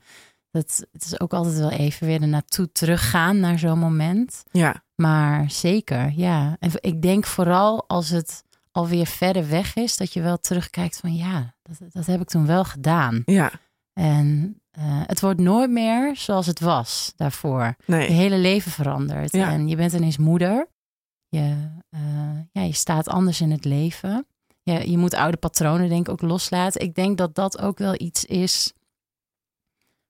dat, het is ook altijd wel even weer er naartoe teruggaan naar zo'n moment. Ja, Maar zeker, ja. En ik denk vooral als het alweer verder weg is, dat je wel terugkijkt van ja, dat, dat heb ik toen wel gedaan. ja, En eh, het wordt nooit meer zoals het was daarvoor. Je nee. hele leven verandert. Ja. En je bent ineens moeder. Je, eh, ja, je staat anders in het leven. Je, je moet oude patronen denk ik ook loslaten. Ik denk dat dat ook wel iets is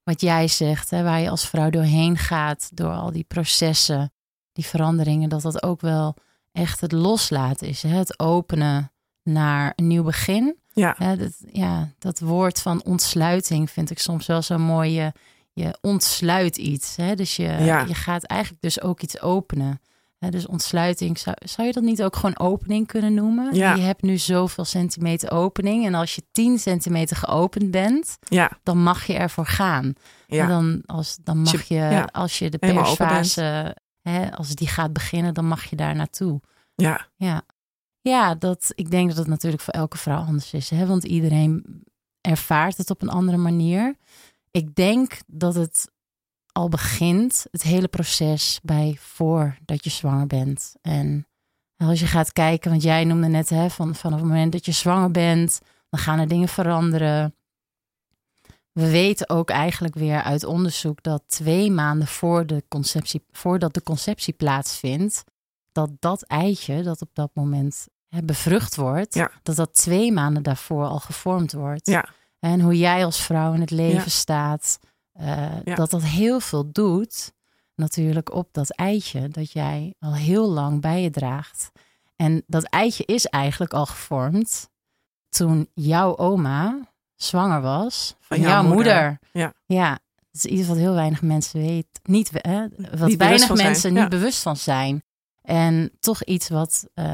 wat jij zegt. Hè, waar je als vrouw doorheen gaat. Door al die processen, die veranderingen. Dat dat ook wel echt het loslaten is. Hè? Het openen naar een nieuw begin. Ja, Ja, dat, ja, dat woord van ontsluiting vind ik soms wel zo mooi. Je, je ontsluit iets. Hè? Dus je, Ja. je gaat eigenlijk dus ook iets openen. Dus ontsluiting, zou, zou je dat niet ook gewoon opening kunnen noemen? Ja. Je hebt nu zoveel centimeter opening. En als je 10 centimeter geopend bent, Ja, dan mag je ervoor gaan. ja. En dan, als, dan mag je, ja, als je de persfase, hè, als die gaat beginnen, dan mag je daar naartoe. ja. Ja, ja dat, ik denk dat het natuurlijk voor elke vrouw anders is. Hè? Want iedereen ervaart het op een andere manier. Ik denk dat het al begint, het hele proces, bij voordat je zwanger bent. En als je gaat kijken, want jij noemde net hè, van, vanaf het moment dat je zwanger bent, dan gaan er dingen veranderen. We weten ook eigenlijk weer uit onderzoek dat twee maanden voor de conceptie, voordat de conceptie plaatsvindt, dat dat eitje dat op dat moment hè, bevrucht wordt, Ja. dat dat twee maanden daarvoor al gevormd wordt. Ja. En hoe jij als vrouw in het leven Ja. staat, eh, Ja. dat dat heel veel doet natuurlijk op dat eitje dat jij al heel lang bij je draagt. En dat eitje is eigenlijk al gevormd toen jouw oma zwanger was van, jouw jouw moeder. moeder. Ja. ja, dat is iets wat heel weinig mensen weten. Niet, hè, wat weinig zijn, mensen ja. niet bewust van zijn. En toch iets wat, eh,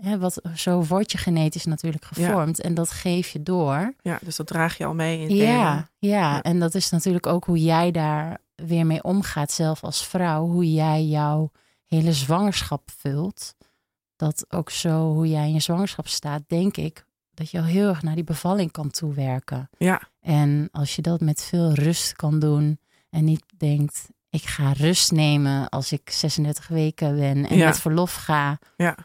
hè, wat zo wordt je genetisch natuurlijk Ja. gevormd. En dat geef je door. ja, dus dat draag je al mee in Ja, ja, Ja. en dat is natuurlijk ook hoe jij daar weer mee omgaat, zelf als vrouw. Hoe jij jouw hele zwangerschap vult. Dat ook zo, hoe jij in je zwangerschap staat, denk ik, dat je al heel erg naar die bevalling kan toewerken. Ja, En als je dat met veel rust kan doen en niet denkt, ik ga rust nemen als ik 36 weken ben en Ja. met verlof ga. ja,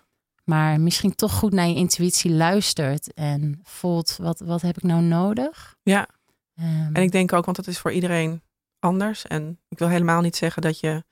Maar misschien toch goed naar je intuïtie luistert en voelt, wat, wat heb ik nou nodig? ja. Ehm, En ik denk ook, want dat is voor iedereen anders. En ik wil helemaal niet zeggen dat je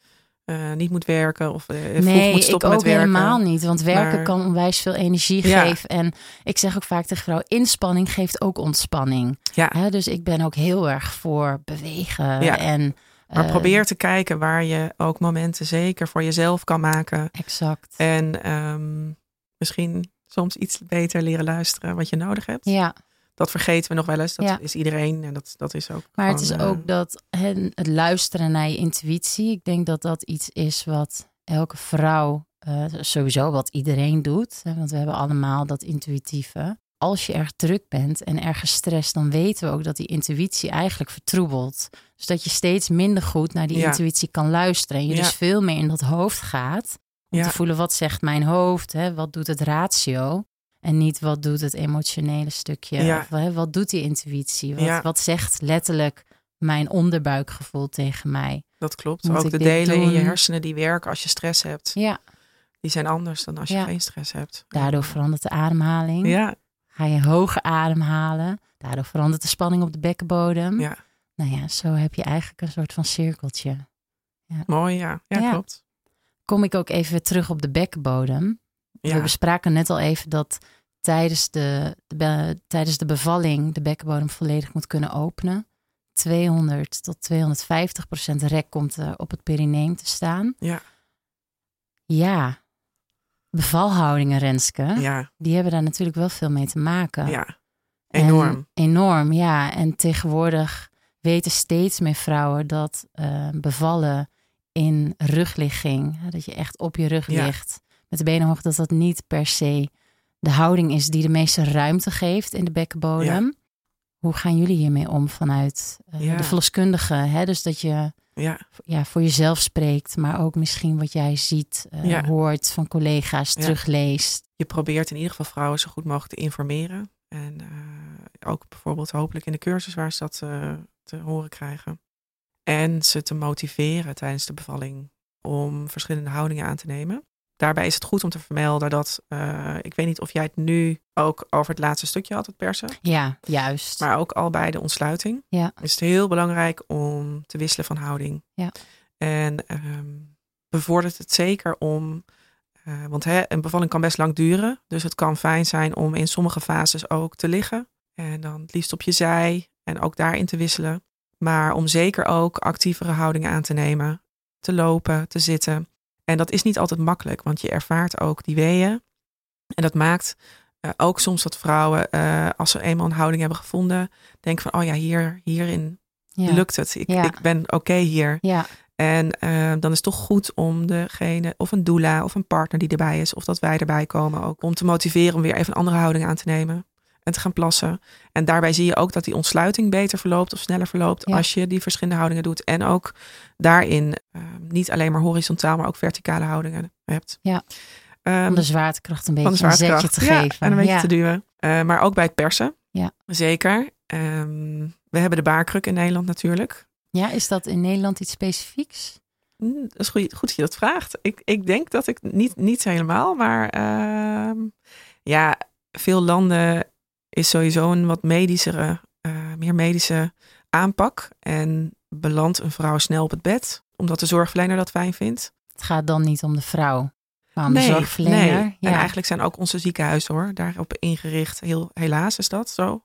eh, niet moet werken of vroeg nee, moet stoppen ik ook met werken. helemaal niet. Want werken Maar- kan onwijs veel energie Ja. geven. En ik zeg ook vaak tegen vrouwen, inspanning geeft ook ontspanning. Ja, Hè, dus ik ben ook heel erg voor bewegen. Ja. En, maar eh, probeer te kijken waar je ook momenten zeker voor jezelf kan maken. Exact. En ehm, misschien soms iets beter leren luisteren wat je nodig hebt. Ja, Dat vergeten we nog wel eens. Dat Ja. is iedereen en dat, dat is ook. maar het is gewoon, eh, ook dat hè, het luisteren naar je intuïtie. Ik denk dat dat iets is wat elke vrouw, eh, sowieso wat iedereen doet. Hè, want we hebben allemaal dat intuïtieve. Als je erg druk bent en erg gestrest, dan weten we ook dat die intuïtie eigenlijk vertroebelt. Dus dat je steeds minder goed naar die Ja. intuïtie kan luisteren. En je Ja. dus veel meer in dat hoofd gaat. Om Ja. te voelen wat zegt mijn hoofd, hè? wat doet het ratio. En niet wat doet het emotionele stukje. Ja. Of, hè, wat doet die intuïtie? Wat, wat zegt letterlijk mijn onderbuikgevoel tegen mij? Dat klopt. Moet ook de delen in je hersenen die werken als je stress hebt. Ja, Die zijn anders dan als je geen stress hebt. daardoor verandert de ademhaling. Ja, Ga je hoger ademhalen. Daardoor verandert de spanning op de bekkenbodem. ja, Nou ja, zo heb je eigenlijk een soort van cirkeltje. mooi. Ja, ja, Ja. klopt. Kom ik ook even terug op de bekkenbodem. Ja, We bespraken net al even dat tijdens de, de be- tijdens de bevalling de bekkenbodem volledig moet kunnen openen. 200 tot 250 procent rek komt er op het perineum te staan. ja, Ja, bevalhoudingen, Renske, ja, die hebben daar natuurlijk wel veel mee te maken. ja. En- Enorm. enorm, ja. En tegenwoordig weten steeds meer vrouwen dat eh, bevallen in rugligging, hè, dat je echt op je rug Ja. ligt met de benen hoog, dat dat niet per se de houding is die de meeste ruimte geeft in de bekkenbodem. Hoe gaan jullie hiermee om vanuit eh, de verloskundige? Hè? Dus dat je Ja, ja, voor jezelf spreekt, maar ook misschien wat jij ziet, eh, Ja. hoort van collega's, Ja. terugleest. je probeert in ieder geval vrouwen zo goed mogelijk te informeren. En eh, ook bijvoorbeeld hopelijk in de cursus waar ze dat eh, te horen krijgen. En ze te motiveren tijdens de bevalling om verschillende houdingen aan te nemen. Daarbij is het goed om te vermelden dat, eh, ik weet niet of jij het nu ook over het laatste stukje had, het persen. Ja, juist. Maar ook al bij de ontsluiting Ja. is het heel belangrijk om te wisselen van houding. Ja. En ehm, bevordert het zeker om, eh, want hè, een bevalling kan best lang duren. Dus het kan fijn zijn om in sommige fases ook te liggen. En dan het liefst op je zij en ook daarin te wisselen. Maar om zeker ook actievere houdingen aan te nemen. Te lopen, te zitten. En dat is niet altijd makkelijk, want je ervaart ook die weeën. En dat maakt eh, ook soms dat vrouwen, eh, als ze eenmaal een houding hebben gevonden, denken van, oh ja, hier, hierin Ja. lukt het. Ik, Ja. ik ben oké hier. Ja, En eh, dan is het toch goed om degene, of een doula of een partner die erbij is, of dat wij erbij komen ook, om te motiveren om weer even een andere houding aan te nemen en te gaan plassen. En daarbij zie je ook dat die ontsluiting beter verloopt of sneller verloopt Ja. als je die verschillende houdingen doet. En ook daarin eh, niet alleen maar horizontaal, maar ook verticale houdingen hebt. Ja. Ehm, om de zwaartekracht een de beetje een zetje te ja, geven. En een beetje ja. te duwen. Eh, maar ook bij het persen. Ja. Zeker. Ehm, we hebben de baarkruk in Nederland natuurlijk. ja, is dat in Nederland iets specifieks? Hm, Dat is goed, goed dat je dat vraagt. Ik, ik denk dat ik niet, niet helemaal, maar ehm, ja, veel landen is sowieso een wat medischere, eh, meer medische aanpak. En belandt een vrouw snel op het bed, omdat de zorgverlener dat fijn vindt. Het gaat dan niet om de vrouw, maar om de zorgverlener. nee. Ja. En eigenlijk zijn ook onze ziekenhuizen hoor, daarop ingericht. Heel, helaas is dat zo.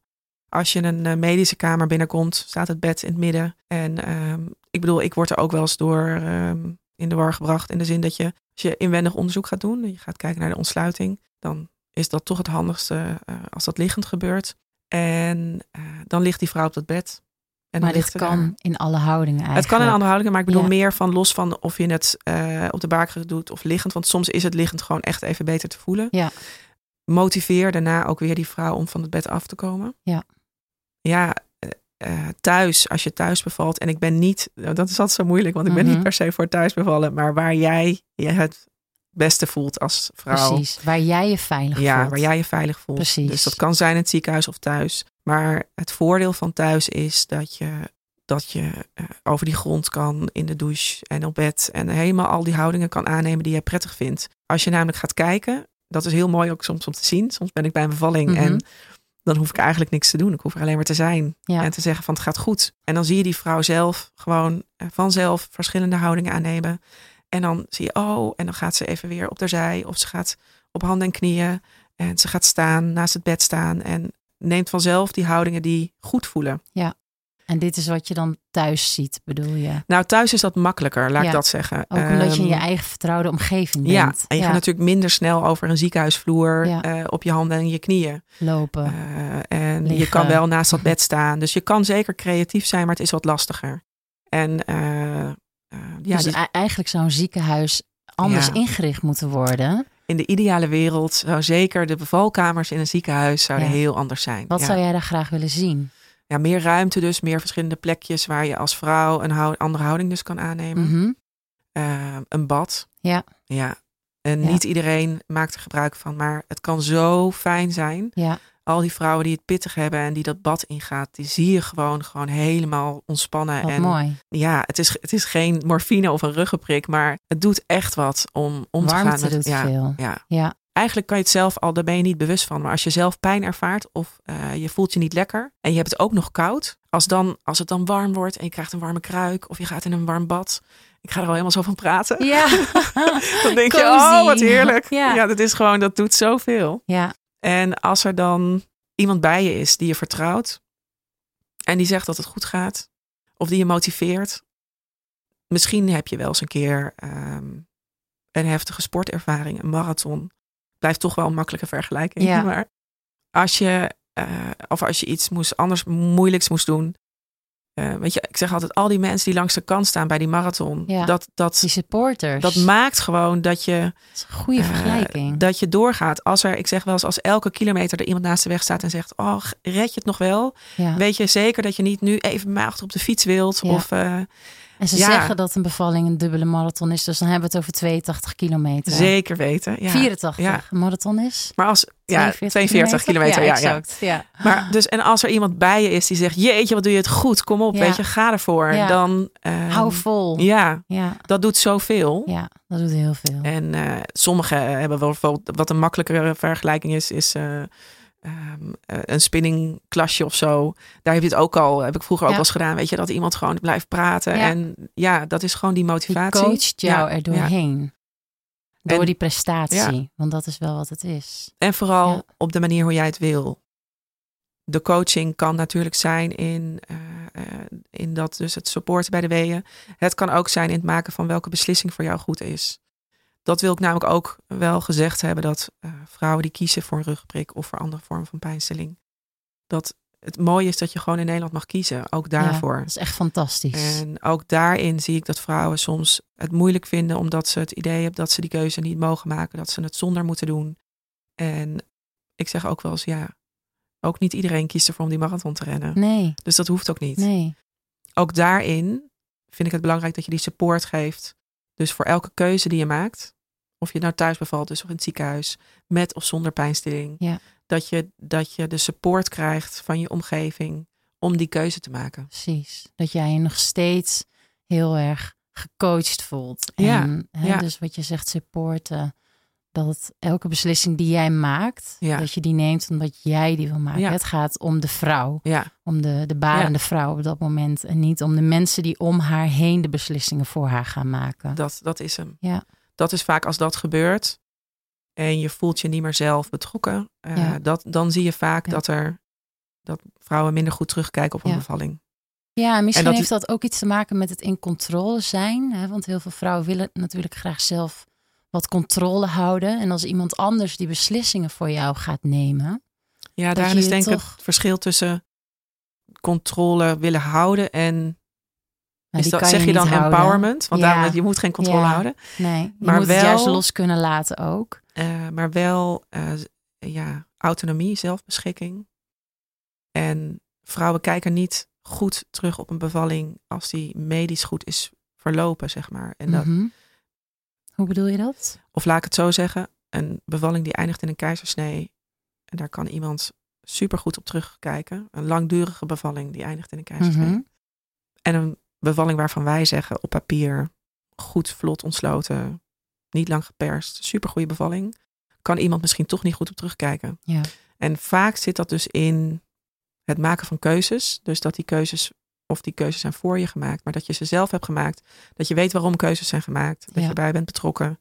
Als je een eh, medische kamer binnenkomt, staat het bed in het midden. En ehm, ik bedoel, ik word er ook wel eens door ehm, in de war gebracht. In de zin dat je, als je inwendig onderzoek gaat doen, en je gaat kijken naar de ontsluiting, dan is dat toch het handigste eh, als dat liggend gebeurt. En eh, dan ligt die vrouw op het bed. En maar dit daar- kan in alle houdingen eigenlijk. het kan in andere houdingen, maar ik bedoel Ja. meer van los van of je het eh, op de baarkruk doet of liggend. Want soms is het liggend gewoon echt even beter te voelen. Ja. Motiveer daarna ook weer die vrouw om van het bed af te komen. Ja. Ja, thuis, als je thuis bevalt. En ik ben niet, nou, dat is altijd zo moeilijk, want ik ben Mhm. niet per se voor thuis bevallen. Maar waar jij je het beste voelt als vrouw. Precies, waar jij je veilig Ja, voelt. waar jij je veilig voelt. Precies. Dus dat kan zijn in het ziekenhuis of thuis. Maar het voordeel van thuis is dat je, dat je eh, over die grond kan in de douche en op bed. En helemaal al die houdingen kan aannemen die je prettig vindt. Als je namelijk gaat kijken, dat is heel mooi ook soms om te zien. Soms ben ik bij een bevalling Mhm. en dan hoef ik eigenlijk niks te doen. Ik hoef er alleen maar te zijn Ja. en te zeggen van het gaat goed. En dan zie je die vrouw zelf gewoon eh, vanzelf verschillende houdingen aannemen. En dan zie je, oh, en dan gaat ze even weer op de zij. Of ze gaat op handen en knieën. En ze gaat staan, naast het bed staan. En neemt vanzelf die houdingen die goed voelen. En dit is wat je dan thuis ziet, bedoel je? Nou, thuis is dat makkelijker, laat Ja. ik dat zeggen. Ook omdat je in je Ehm, eigen vertrouwde omgeving Ja, bent. en je gaat natuurlijk minder snel over een ziekenhuisvloer Ja. eh, op je handen en je knieën. lopen. Eh, en je kan wel naast dat bed staan. Dus je kan zeker creatief zijn, maar het is wat lastiger. En eh, ja, dus eigenlijk zou een ziekenhuis anders Ja. ingericht moeten worden. in de ideale wereld zou zeker de bevalkamers in een ziekenhuis zouden Ja. heel anders zijn. Wat ja. zou jij daar graag willen zien? ja, meer ruimte dus, meer verschillende plekjes waar je als vrouw een hou- andere houding dus kan aannemen. Mhm. Eh, een bad. Ja. Ja. En Ja. niet iedereen maakt er gebruik van, maar het kan zo fijn zijn. Ja, Al die vrouwen die het pittig hebben en die dat bad ingaat, die zie je gewoon, gewoon helemaal ontspannen. wat en mooi. ja, het is, het is geen morfine of een ruggenprik, maar het doet echt wat om om te gaan met doet ja, veel. Ja, Ja, eigenlijk kan je het zelf al, daar ben je niet bewust van. Maar als je zelf pijn ervaart of eh, je voelt je niet lekker en je hebt het ook nog koud. Als, dan, als het dan warm wordt en je krijgt een warme kruik of je gaat in een warm bad. Ik ga er al helemaal zo van praten. ja. Dan denk je, oh wat heerlijk. Ja. Ja. dat is gewoon, dat doet zoveel. ja. En als er dan iemand bij je is die je vertrouwt en die zegt dat het goed gaat of die je motiveert. Misschien heb je wel eens een keer ehm, een heftige sportervaring, een marathon. Blijft toch wel een makkelijke vergelijking. Ja. Maar als je, eh, of als je iets moest, anders moeilijks moest doen. Eh, weet je, ik zeg altijd, al die mensen die langs de kant staan bij die marathon. Ja. Dat, dat, Die supporters. dat maakt gewoon dat je Dat is een goede eh, vergelijking. dat je doorgaat. Als er, ik zeg wel eens, als elke kilometer er iemand naast de weg staat en zegt: Oh, red je het nog wel? ja. Weet je zeker dat je niet nu even achter op de fiets wilt? Ja. Of eh, En ze ja. zeggen dat een bevalling een dubbele marathon is. Dus dan hebben we het over 82 kilometer. zeker weten. Ja. 84 Ja. een marathon is. Maar als ja, 42, kilometer. Ja, ja, exact. Ja. Maar dus, en als er iemand bij je is die zegt: Jeetje, wat doe je het goed? Kom op, weet je, ga ervoor. Dan ehm, Hou vol. Ja, Ja. dat doet zoveel. ja, dat doet heel veel. En eh sommigen hebben wel bijvoorbeeld, wat een makkelijkere vergelijking is, is eh, eh, een spinningklasje of zo. Daar heb je het ook al, heb ik vroeger ook wel eens gedaan, weet je, dat iemand gewoon blijft praten. Ja. En ja, dat is gewoon die Die motivatie. coacht jou Ja, er doorheen. Door En- die prestatie. Want dat is wel wat het is. En vooral op de manier hoe jij het wil. De coaching kan natuurlijk zijn in, eh, eh, in dat dus het supporten bij de weeën. Het kan ook zijn in het maken van welke beslissing voor jou goed is. Dat wil ik namelijk ook wel gezegd hebben dat eh, vrouwen die kiezen voor een rugprik of voor andere vormen van pijnstilling, dat het mooie is dat je gewoon in Nederland mag kiezen, ook daarvoor. Ja, dat is echt fantastisch. En ook daarin zie ik dat vrouwen soms het moeilijk vinden omdat ze het idee hebben dat ze die keuze niet mogen maken, dat ze het zonder moeten doen. En ik zeg ook wel eens, ja, ook niet iedereen kiest ervoor om die marathon te rennen. Nee. Dus dat hoeft ook niet. Nee. Ook daarin vind ik het belangrijk dat je die support geeft. Dus voor elke keuze die je maakt, of je nou thuis bevalt, dus of in het ziekenhuis, met of zonder pijnstilling, Ja. dat, je, dat je de support krijgt van je omgeving om die keuze te maken. Precies. Dat jij je nog steeds heel erg gecoacht voelt. Ja, En hè, ja. dus wat je zegt, supporten. Dat elke beslissing die jij maakt, Ja. dat je die neemt omdat jij die wil maken. Het gaat om de vrouw, om de, de barende vrouw op dat moment. En niet om de mensen die om haar heen de beslissingen voor haar gaan maken. dat, dat is hem. Ja. Dat is vaak als dat gebeurt en je voelt je niet meer zelf betrokken, eh, Ja. dat, dan zie je vaak Ja. dat er dat vrouwen minder goed terugkijken op een Ja. bevalling. Ja, en misschien dat- heeft dat ook iets te maken met het in controle zijn. Hè? Want heel veel vrouwen willen natuurlijk graag zelf wat controle houden. En als iemand anders die beslissingen voor jou gaat nemen. Ja, daarin je is denk ik toch- het verschil tussen controle willen houden en nou, is dat, zeg je dan houden. empowerment? Want Ja. daarom, je moet geen controle Ja. houden. Nee, je Maar moet het juist wel- los kunnen laten ook. Eh, maar wel eh, ja, autonomie, zelfbeschikking. En vrouwen kijken niet goed terug op een bevalling als die medisch goed is verlopen, zeg maar. En dat, Mhm. Hoe bedoel je dat? Of laat ik het zo zeggen, een bevalling die eindigt in een keizersnee. En daar kan iemand super goed op terugkijken. Een langdurige bevalling die eindigt in een keizersnee. Mhm. En een bevalling waarvan wij zeggen op papier goed, vlot ontsloten, niet lang geperst, super goede bevalling. Kan iemand misschien toch niet goed op terugkijken. Ja. En vaak zit dat dus in het maken van keuzes. Dus dat die keuzes, of die keuzes zijn voor je gemaakt, maar dat je ze zelf hebt gemaakt. Dat je weet waarom keuzes zijn gemaakt. Dat Ja. je erbij bent betrokken.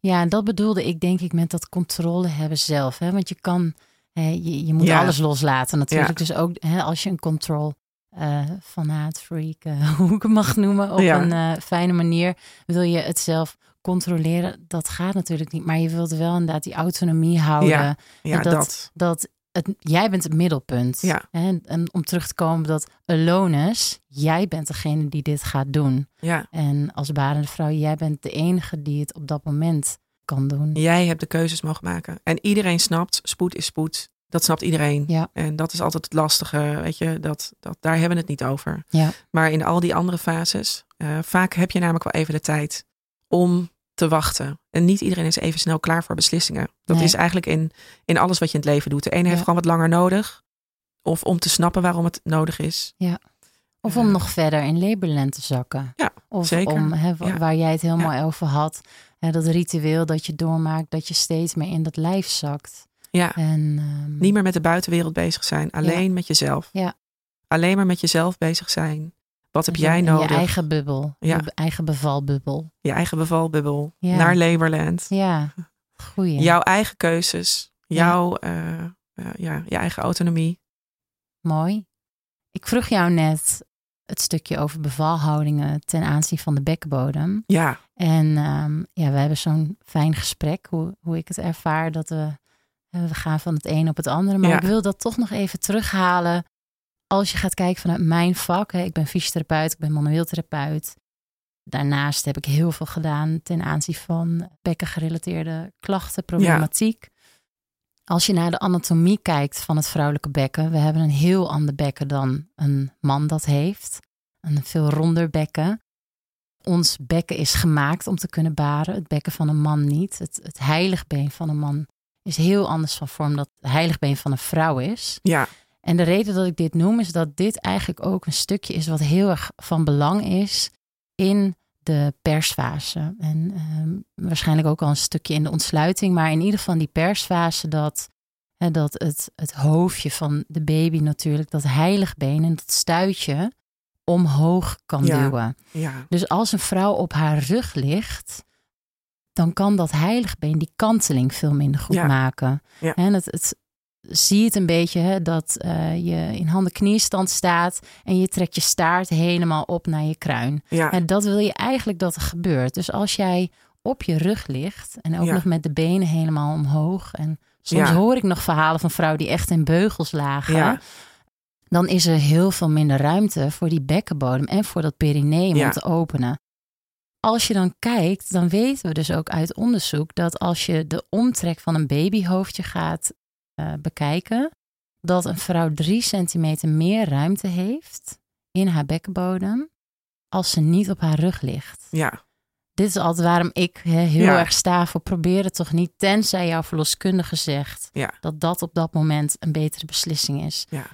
Ja, en dat bedoelde ik denk ik met dat controle hebben zelf. Hè? Want je kan, hè, je, je moet Ja. alles loslaten natuurlijk. Dus ook hè, als je een control eh fanaat, freak, eh, hoe ik het mag noemen, op Ja. een eh, fijne manier, wil je het zelf controleren. Dat gaat natuurlijk niet. Maar je wilt wel inderdaad die autonomie houden. Ja. Dat- dat. Dat het, jij bent het middelpunt. Ja. En om terug te komen dat aloneness, jij bent degene die dit gaat doen. Ja. En als barende vrouw, jij bent de enige die het op dat moment kan doen. Jij hebt de keuzes mogen maken. En iedereen snapt, spoed is spoed. Dat snapt iedereen. Ja. En dat is altijd het lastige, weet je. Dat, dat, daar hebben we het niet over. Ja. Maar in al die andere fases, eh, vaak heb je namelijk wel even de tijd om te wachten. En niet iedereen is even snel klaar voor beslissingen. Dat Nee. is eigenlijk in, in alles wat je in het leven doet. De ene heeft Ja. gewoon wat langer nodig. Of om te snappen waarom het nodig is. Of om Ja. nog verder in Labourland te zakken. Ja, of zeker. om, Ja. waar jij het Ja. mooi over had, dat ritueel dat je doormaakt, dat je steeds meer in dat lijf zakt. Ja, En, ehm, niet meer met de buitenwereld bezig zijn. Alleen met jezelf. Ja. Alleen maar met jezelf bezig zijn. Wat heb jij nodig? Je eigen bubbel, Ja. je eigen bevalbubbel. je eigen bevalbubbel. Ja. Naar Labourland. Ja, goeie. Jouw eigen keuzes. Jouw, eh, eh, ja, je eigen autonomie. Mooi. Ik vroeg jou net het stukje over bevalhoudingen ten aanzien van de bekkenbodem. Ja, En ehm, ja, we hebben zo'n fijn gesprek, hoe, hoe ik het ervaar, dat we, we gaan van het een op het andere. Maar Ja. ik wil dat toch nog even terughalen. Als je gaat kijken vanuit mijn vak, hè, ik ben fysiotherapeut, ik ben manueel therapeut. Daarnaast heb ik heel veel gedaan ten aanzien van bekkengerelateerde klachten, problematiek. Als je naar de anatomie kijkt van het vrouwelijke bekken, we hebben een heel ander bekken dan een man dat heeft. Een veel ronder bekken. Ons bekken is gemaakt om te kunnen baren, het bekken van een man niet. Het, het heiligbeen van een man is heel anders van vorm dan het heiligbeen van een vrouw is. ja, En de reden dat ik dit noem is dat dit eigenlijk ook een stukje is wat heel erg van belang is in de persfase. En ehm, waarschijnlijk ook al een stukje in de ontsluiting, maar in ieder geval die persfase dat, hè, dat het, het hoofdje van de baby natuurlijk, dat heiligbeen en dat stuitje omhoog kan Ja. duwen. ja, Dus als een vrouw op haar rug ligt, dan kan dat heiligbeen die kanteling veel minder goed Ja. maken. Ja. En het, het zie het een beetje hè, dat eh, je in handen kniestand staat en je trekt je staart helemaal op naar je kruin. ja, En dat wil je eigenlijk dat er gebeurt. Dus als jij op je rug ligt en ook nog met de benen helemaal omhoog en soms hoor ik nog verhalen van vrouwen die echt in beugels lagen. dan is er heel veel minder ruimte voor die bekkenbodem en voor dat perineum Ja. om te openen. Als je dan kijkt, dan weten we dus ook uit onderzoek dat als je de omtrek van een babyhoofdje gaat eh, bekijken, dat een vrouw drie centimeter meer ruimte heeft in haar bekkenbodem als ze niet op haar rug ligt. Ja, Dit is altijd waarom ik heel Ja. erg sta voor probeer het toch niet, tenzij jouw verloskundige zegt Ja. dat dat op dat moment een betere beslissing is. ja.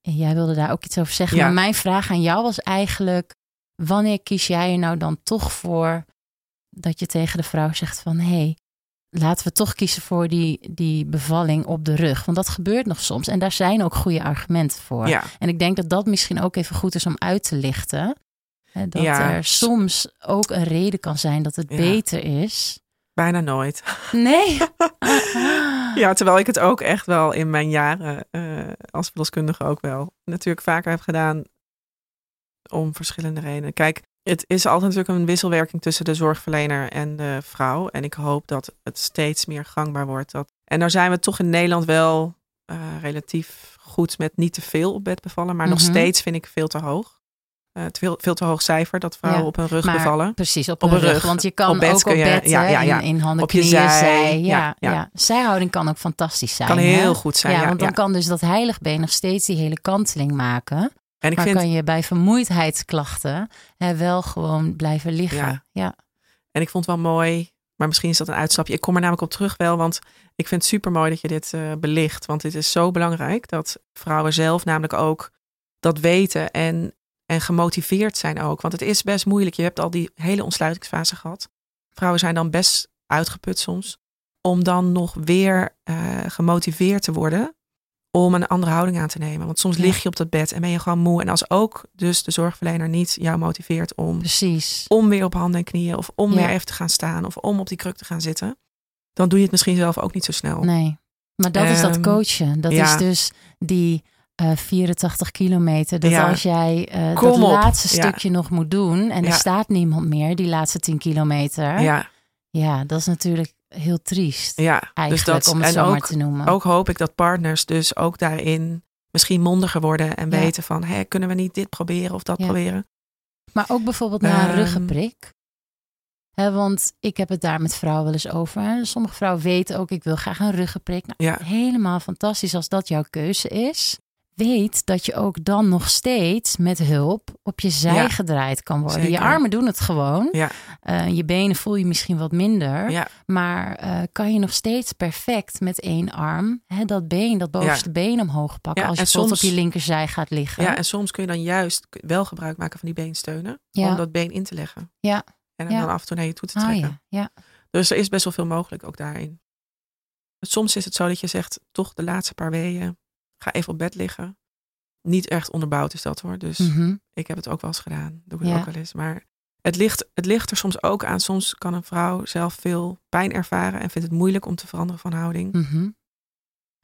En jij wilde daar ook iets over zeggen. Ja. Maar mijn vraag aan jou was eigenlijk: wanneer kies jij er nou dan toch voor dat je tegen de vrouw zegt van hé, hey, laten we toch kiezen voor die, die bevalling op de rug? Want dat gebeurt nog soms. En daar zijn ook goede argumenten voor. ja. En ik denk dat dat misschien ook even goed is om uit te lichten. Hè, Dat Ja. er soms ook een reden kan zijn dat het Ja. beter is. Bijna nooit. Nee. Ja, terwijl ik het ook echt wel in mijn jaren eh, als verloskundige ook wel natuurlijk vaker heb gedaan om verschillende redenen. Kijk, het is altijd natuurlijk een wisselwerking tussen de zorgverlener en de vrouw. En ik hoop dat het steeds meer gangbaar wordt. Dat... En daar zijn we toch in Nederland wel eh, relatief goed met niet te veel op bed bevallen. Maar nog Mhm. steeds vind ik veel te hoog. Eh, te veel, veel te hoog cijfer dat vrouwen Ja, op hun rug maar bevallen. Precies, op, Op een een rug. rug. Want je kan Op bed ook op je- bed ja, ja, ja. In, in handen, Op je knieën, zij. Ja, Ja. Zijhouding kan ook fantastisch zijn. kan hè? heel goed zijn. Ja, want dan kan dus dat heiligbeen nog steeds die hele kanteling maken. En ik maar vind kan je bij vermoeidheidsklachten hè, wel gewoon blijven liggen. Ja. Ja. En ik vond het wel mooi, maar misschien is dat een uitstapje. Ik kom er namelijk op terug wel, want ik vind het super mooi dat je dit eh, belicht. Want dit is zo belangrijk dat vrouwen zelf namelijk ook dat weten en, en gemotiveerd zijn ook. Want het is best moeilijk. Je hebt al die hele ontsluitingsfase gehad. Vrouwen zijn dan best uitgeput soms. Om dan nog weer eh, gemotiveerd te worden om een andere houding aan te nemen. Want soms Ja. lig je op dat bed en ben je gewoon moe. En als ook dus de zorgverlener niet jou motiveert om Precies. om weer op handen en knieën of om Ja. weer even te gaan staan of om op die kruk te gaan zitten, dan doe je het misschien zelf ook niet zo snel. Nee. Maar dat is dat Ehm, coachen. Dat ja. is dus die eh 84 kilometer. Dat als jij eh, dat op. laatste stukje nog moet doen en er staat niemand meer, die laatste 10 kilometer. Ja, Ja, dat is natuurlijk heel triest. ja. dus dat om het zo maar te noemen. ook hoop ik dat partners dus ook daarin misschien mondiger worden en Ja. weten van, hé, kunnen we niet dit proberen of dat Ja. proberen? Maar ook bijvoorbeeld na een Ehm, ruggenprik. Hè, want ik heb het daar met vrouwen wel eens over. Sommige vrouwen weten ook, ik wil graag een ruggenprik. Nou, Ja. Helemaal fantastisch als dat jouw keuze is. Weet dat je ook dan nog steeds met hulp op je zij Ja. gedraaid kan worden. Je armen doen het gewoon. Ja. Eh, je benen voel je misschien wat minder. Ja, Maar eh, kan je nog steeds perfect met één arm hè, dat been, dat bovenste been omhoog pakken. Als je soms- op je linkerzij gaat liggen. ja, en soms kun je dan juist wel gebruik maken van die beensteunen Ja. om dat been in te leggen. Ja. En dan af en toe naar je toe te Ah, trekken. ja. ja. Dus er is best wel veel mogelijk ook daarin. Soms is het zo dat je zegt, toch de laatste paar weeën, ga even op bed liggen. Niet echt onderbouwd is dat hoor. Dus Mhm. ik heb het ook wel eens gedaan. Doe ik het ook wel eens. Maar het ligt, het ligt er soms ook aan. Soms kan een vrouw zelf veel pijn ervaren en vindt het moeilijk om te veranderen van houding. Mhm.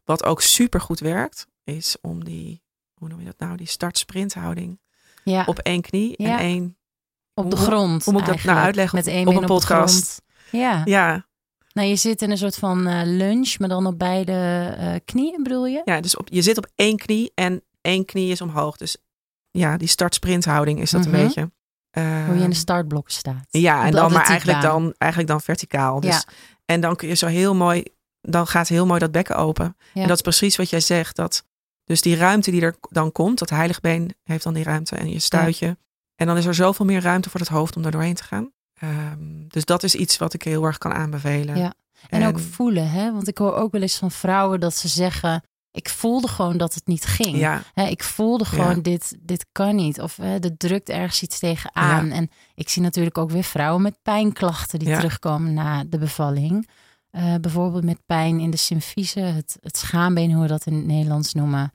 Wat ook super goed werkt, is om die, hoe noem je dat nou, die start-sprint houding ja. op één knie Ja. en één. Op de Hoe- grond. hoe moet ik dat nou uitleggen Met op- één op been een de podcast? grond. Ja. Ja, Nou, je zit in een soort van eh, lunch, maar dan op beide eh, knieën, bedoel je? Ja, dus op, je zit op één knie en één knie is omhoog. Dus ja, die start-sprint houding is dat Mhm. een beetje. Hoe je in de startblok staat. Ja, en dan maar eigenlijk dan, eigenlijk dan verticaal. Dus, Ja. En dan kun je zo heel mooi, dan gaat heel mooi dat bekken open. Ja. En dat is precies wat jij zegt. Dat, dus die ruimte die er dan komt, dat heiligbeen heeft dan die ruimte en je stuitje. En dan is er zoveel meer ruimte voor het hoofd om daar doorheen te gaan. Ehm, dus dat is iets wat ik heel erg kan aanbevelen. Ja. En, ook voelen, hè? Want ik hoor ook wel eens van vrouwen dat ze zeggen: Ik voelde gewoon dat het niet ging. Ja, Hè, ik voelde gewoon: Ja. dit, dit kan niet. Of hè, er drukt ergens iets tegenaan. En ik zie natuurlijk ook weer vrouwen met pijnklachten die terugkomen na de bevalling. Eh, bijvoorbeeld met pijn in de symfyse, het, het schaambeen, hoe we dat in het Nederlands noemen.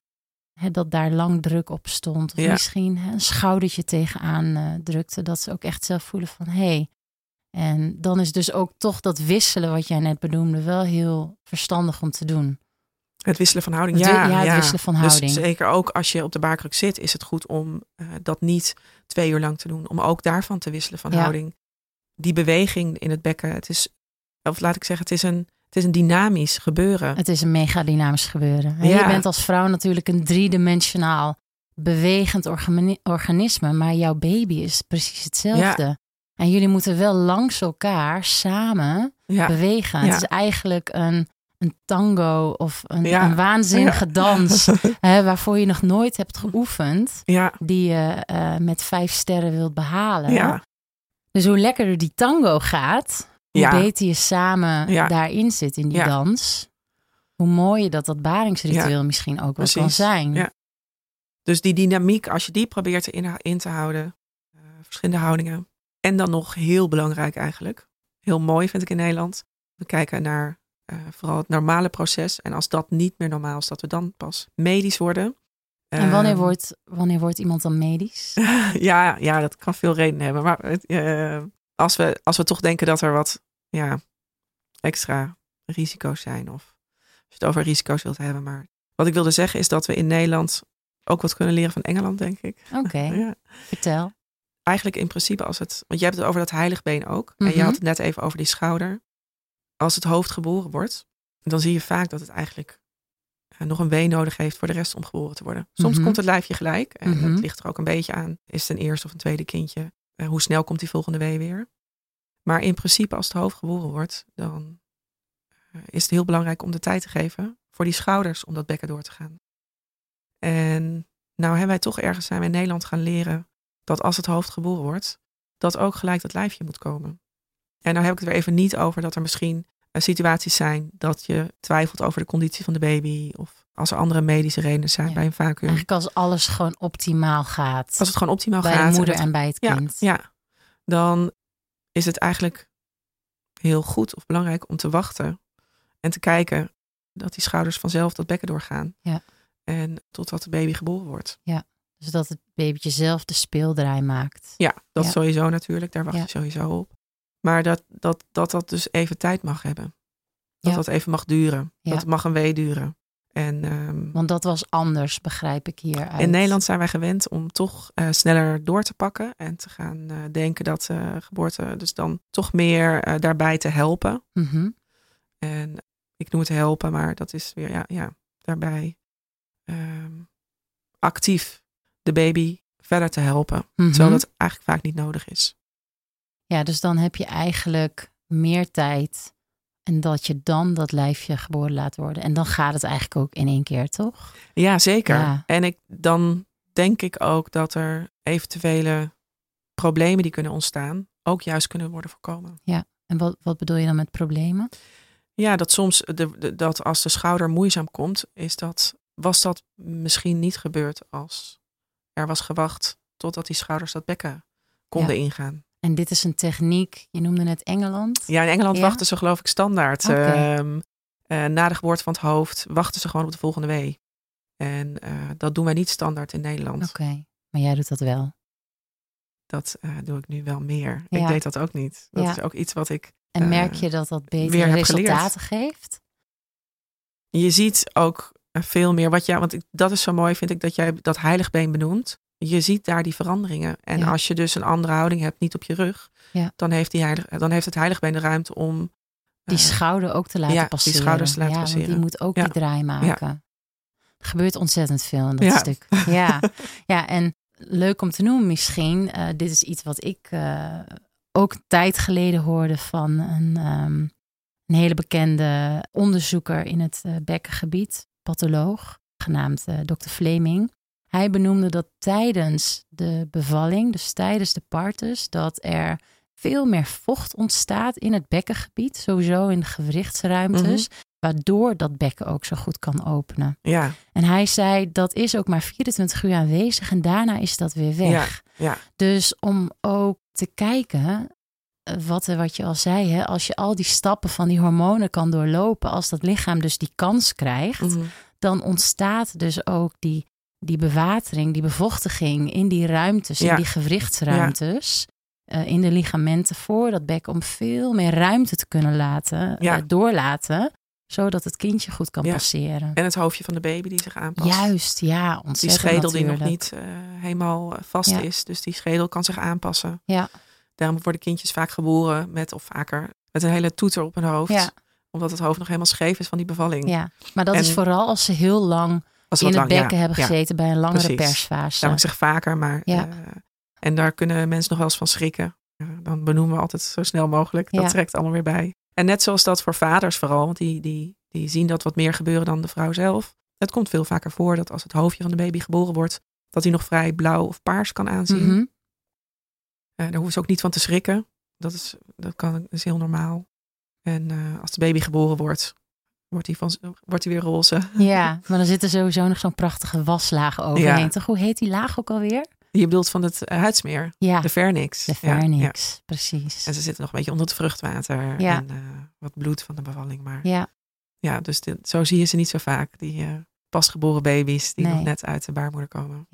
Hè, dat daar lang druk op stond. Of Ja. misschien hè, een schoudertje tegenaan eh, drukte. Dat ze ook echt zelf voelen van hé. Hey. En dan is dus ook toch dat wisselen wat jij net benoemde wel heel verstandig om te doen. het wisselen van houding. Ja, ja, het ja. wisselen van Dus houding. zeker ook als je op de baarkruk zit, is het goed om eh, dat niet twee uur lang te doen. Om ook daarvan te wisselen van houding. Die beweging in het bekken, het is, of laat ik zeggen, het is een, Het is een dynamisch gebeuren. Het is een mega dynamisch gebeuren. En Ja. Je bent als vrouw natuurlijk een driedimensionaal bewegend organi- organisme, maar jouw baby is precies hetzelfde. En jullie moeten wel langs elkaar samen Ja, bewegen. Het is eigenlijk een, een tango of een, een waanzinnige dans hè, waarvoor je nog nooit hebt geoefend, die je eh, met vijf sterren wilt behalen. Dus hoe lekkerder die tango gaat, hoe Ja. beter je samen Ja. daarin zit in die Ja. dans, hoe mooier dat dat baringsritueel misschien ook wel kan zijn. Ja. Dus die dynamiek, als je die probeert in, in te houden, eh, verschillende houdingen. En dan nog heel belangrijk eigenlijk, heel mooi vind ik in Nederland. We kijken naar eh, vooral het normale proces. En als dat niet meer normaal is, dat we dan pas medisch worden. En wanneer Ehm, wordt, wanneer wordt iemand dan medisch? ja, ja, dat kan veel redenen hebben. Maar eh, als, we, als we toch denken dat er wat ja, extra risico's zijn. Of als je het over risico's wilt hebben. Maar wat ik wilde zeggen is dat we in Nederland ook wat kunnen leren van Engeland, denk ik. Oké, Ja. vertel. Eigenlijk in principe als het... Want je hebt het over dat heiligbeen ook. En je Mhm. had het net even over die schouder. Als het hoofd geboren wordt, dan zie je vaak dat het eigenlijk eh, nog een wee nodig heeft voor de rest om geboren te worden. Soms Mhm. komt het lijfje gelijk. En Mhm. het ligt er ook een beetje aan. Is het een eerste of een tweede kindje? Eh, hoe snel komt die volgende wee weer? Maar in principe als het hoofd geboren wordt, dan eh, is het heel belangrijk om de tijd te geven voor die schouders om dat bekken door te gaan. En nou hebben wij toch ergens zijn we in Nederland gaan leren dat als het hoofd geboren wordt, dat ook gelijk dat lijfje moet komen. En nou heb ik het er even niet over dat er misschien eh, situaties zijn dat je twijfelt over de conditie van de baby. Of als er andere medische redenen zijn Ja. bij een vacuüm. Eigenlijk als alles gewoon optimaal gaat. Als het gewoon optimaal bij gaat. de moeder het- en bij het ja, kind. ja, dan is het eigenlijk heel goed of belangrijk om te wachten. En te kijken dat die schouders vanzelf dat bekken doorgaan. Ja. En totdat de baby geboren wordt. Dus dat het babytje zelf de speeldraai maakt. Ja, dat Ja. sowieso natuurlijk. Daar wacht Ja. je sowieso op. Maar dat, dat, dat dat dus even tijd mag hebben. Dat Ja. dat even mag duren. Ja. Dat mag een wee duren. En ehm, Want dat was anders, begrijp ik hieruit. in Nederland zijn wij gewend om toch eh, sneller door te pakken. En te gaan eh, denken dat eh, geboorte dus dan toch meer daarbij te helpen. Mhm. En ik noem het helpen, maar dat is weer ja, ja daarbij ehm, actief de baby verder te helpen. Mhm. Terwijl dat eigenlijk vaak niet nodig is. Ja, dus dan heb je eigenlijk meer tijd. En dat je dan dat lijfje geboren laat worden. En dan gaat het eigenlijk ook in één keer, toch? Ja, zeker. Ja. En ik, dan denk ik ook dat er eventuele problemen die kunnen ontstaan, ook juist kunnen worden voorkomen. En wat, wat bedoel je dan met problemen? Ja, dat soms de, de- dat als de schouder moeizaam komt, is dat, was dat misschien niet gebeurd als er was gewacht totdat die schouders dat bekken konden ingaan. En dit is een techniek, je noemde net Engeland. Ja, in Engeland Ja? wachten ze geloof ik standaard. Oké. ehm, eh, na de geboorte van het hoofd wachten ze gewoon op de volgende wee. En eh, dat doen wij niet standaard in Nederland. Oké, maar jij doet dat wel. Dat eh, doe ik nu wel meer. Ja. Ik deed dat ook niet. Dat Ja. is ook iets wat ik. En merk je dat dat betere geleerd. resultaten geeft? Je ziet ook veel meer wat jij. Want ik, dat is zo mooi, vind ik, dat jij dat heiligbeen benoemt. Je ziet daar die veranderingen. En Ja. als je dus een andere houding hebt, niet op je rug, Ja. dan, heeft die heilig, dan heeft het heiligbeen de ruimte om. Die eh, schouder ook te laten ja, die passeren. schouders te laten ja, Want die passeren. moet ook die draai maken. Er gebeurt ontzettend veel in dat stuk. Ja. ja, en leuk om te noemen misschien. eh, dit is iets wat ik eh, ook een tijd geleden hoorde van een, ehm, een hele bekende onderzoeker in het bekkengebied, patholoog, genaamd Dr. Fleming. Hij benoemde dat tijdens de bevalling, dus tijdens de partus, dat er veel meer vocht ontstaat in het bekkengebied, sowieso in de gewrichtsruimtes, waardoor dat bekken ook zo goed kan openen. Ja, En hij zei dat is ook maar 24 uur aanwezig en daarna is dat weer weg. ja. Dus om ook te kijken, eh, wat, wat je al zei, hè, als je al die stappen van die hormonen kan doorlopen, als dat lichaam dus die kans krijgt, Mhm. dan ontstaat dus ook die, die bewatering, die bevochtiging in die ruimtes, Ja. in die gewrichtsruimtes, eh, in de ligamenten voor dat bek, om veel meer ruimte te kunnen laten, Ja. eh, doorlaten, zodat het kindje goed kan Ja. passeren. En het hoofdje van de baby die zich aanpast. Juist, ja, Die ontzettend schedel die nog niet eh, helemaal vast is. Dus die schedel kan zich aanpassen. Ja. Daarom worden kindjes vaak geboren met, of vaker, met een hele toeter op hun hoofd. Omdat het hoofd nog helemaal scheef is van die bevalling. Ja, maar dat is vooral als ze heel lang Als in het lang- ja, bekken hebben ja. gezeten bij een langere precies. persfase. Nou, ik zeg vaker, maar. Ja. eh, en daar kunnen mensen nog wel eens van schrikken. Dan benoemen we altijd zo snel mogelijk. Dat trekt allemaal weer bij. En net zoals dat voor vaders vooral, want die, die, die zien dat wat meer gebeuren dan de vrouw zelf. Het komt veel vaker voor dat als het hoofdje van de baby geboren wordt, dat hij nog vrij blauw of paars kan aanzien. Mhm. Eh, daar hoeven ze ook niet van te schrikken. Dat is, dat kan, dat is heel normaal. En eh, als de baby geboren wordt, wordt hij, van, wordt hij weer roze. Ja, maar dan zit er sowieso nog zo'n prachtige waslaag overheen. Ja. Toch? Hoe heet die laag ook alweer? Je bedoelt van het eh, huidsmeer, Ja, de vernix. de Ja, ja. vernix. Precies. En ze zitten nog een beetje onder het vruchtwater Ja. en eh, wat bloed van de bevalling. Maar Ja, ja, dus dit- zo zie je ze niet zo vaak. Die eh, pasgeboren baby's die Nee. nog net uit de baarmoeder komen.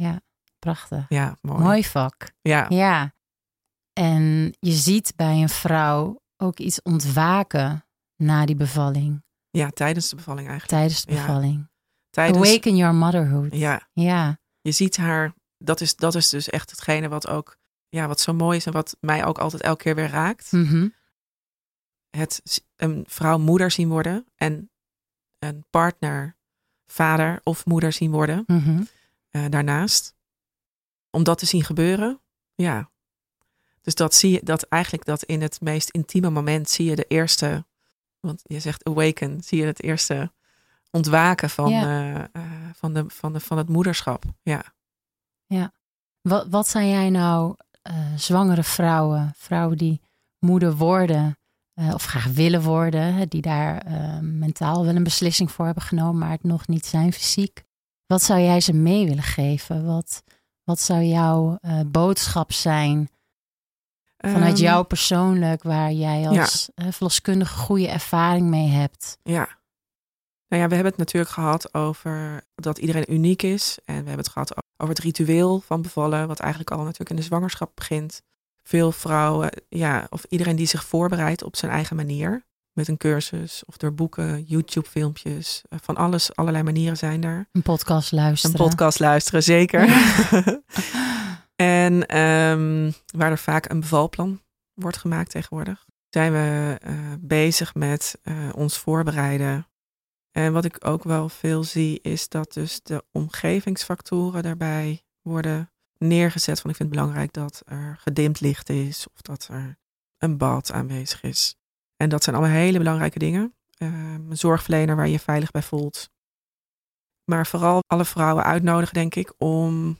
prachtig. Ja, mooi. Mooi vak. Ja, Ja. En je ziet bij een vrouw ook iets ontwaken na die bevalling. Ja, tijdens de bevalling eigenlijk. Tijdens de Ja. bevalling. Tijdens, Awaken your motherhood. ja, Ja. je ziet haar. Dat is, dat is dus echt hetgene wat ook, ja, wat zo mooi is en wat mij ook altijd elke keer weer raakt. Mhm. Het een vrouw moeder zien worden en een partner vader of moeder zien worden. Mhm. eh, daarnaast. Om dat te zien gebeuren, ja. Dus dat zie je, dat eigenlijk dat in het meest intieme moment zie je de eerste, want je zegt awaken, zie je het eerste ontwaken van, Ja. eh, eh, van, de, van, de, van het moederschap. Ja. Wat, wat zijn jij nou eh, zwangere vrouwen, vrouwen die moeder worden of graag willen worden, die daar mentaal wel een beslissing voor hebben genomen, maar het nog niet zijn fysiek. Wat zou jij ze mee willen geven? Wat, wat zou jouw boodschap zijn vanuit Ehm, jou persoonlijk, waar jij als verloskundige goede ervaring mee hebt? Ja. Nou ja, we hebben het natuurlijk gehad over dat iedereen uniek is. En we hebben het gehad over het ritueel van bevallen, wat eigenlijk al natuurlijk in de zwangerschap begint. Veel vrouwen, ja, of iedereen die zich voorbereidt op zijn eigen manier. Met een cursus of door boeken, YouTube-filmpjes. eh, Van alles, allerlei manieren zijn er. Een podcast Een luisteren. podcast luisteren, zeker. en ehm, waar er vaak een bevalplan wordt gemaakt tegenwoordig, zijn we eh, bezig met eh, ons voorbereiden. En wat ik ook wel veel zie, is dat dus de omgevingsfactoren daarbij worden neergezet. Van ik vind het belangrijk dat er gedimd licht is of dat er een bad aanwezig is. En dat zijn allemaal hele belangrijke dingen. Ehm, een zorgverlener waar je je veilig bij voelt. Maar vooral alle vrouwen uitnodigen, denk ik, om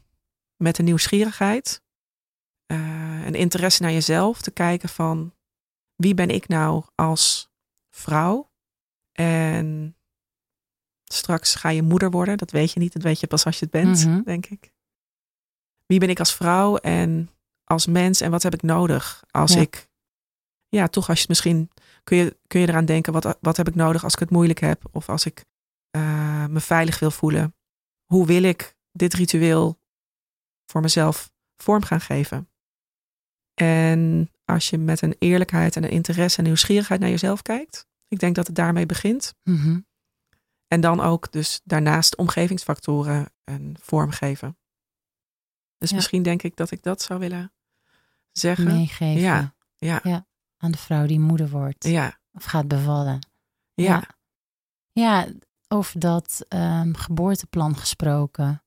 met een nieuwsgierigheid, eh, een interesse naar jezelf te kijken van wie ben ik nou als vrouw? En straks ga je moeder worden, dat weet je niet, dat weet je pas als je het bent, Mhm. denk ik. Wie ben ik als vrouw en als mens en wat heb ik nodig als Ja. ik, ja, toch als je het misschien, kun je, kun je eraan denken, wat, wat heb ik nodig als ik het moeilijk heb of als ik eh, me veilig wil voelen. Hoe wil ik dit ritueel voor mezelf vorm gaan geven? En als je met een eerlijkheid en een interesse en nieuwsgierigheid naar jezelf kijkt, ik denk dat het daarmee begint. Mhm. En dan ook dus daarnaast omgevingsfactoren een vorm geven. Dus Ja. misschien denk ik dat ik dat zou willen zeggen. Meegeven Ja, ja, aan de vrouw die moeder wordt ja, of gaat bevallen. ja, Ja, over dat ehm, geboorteplan gesproken.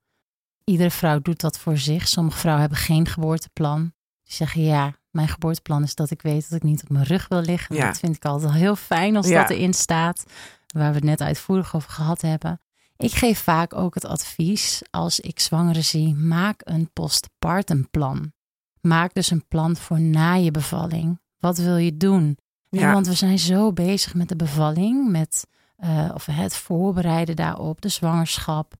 Iedere vrouw doet dat voor zich. Sommige vrouwen hebben geen geboorteplan. Die zeggen ja, mijn geboorteplan is dat ik weet dat ik niet op mijn rug wil liggen. Ja. Dat vind ik altijd heel fijn als Ja. dat erin staat. Waar we het net uitvoerig over gehad hebben. Ik geef vaak ook het advies als ik zwangeren zie, maak een postpartum plan. Maak dus een plan voor na je bevalling. Wat wil je doen? Ja, want we zijn zo bezig met de bevalling, met eh, of het voorbereiden daarop, de zwangerschap.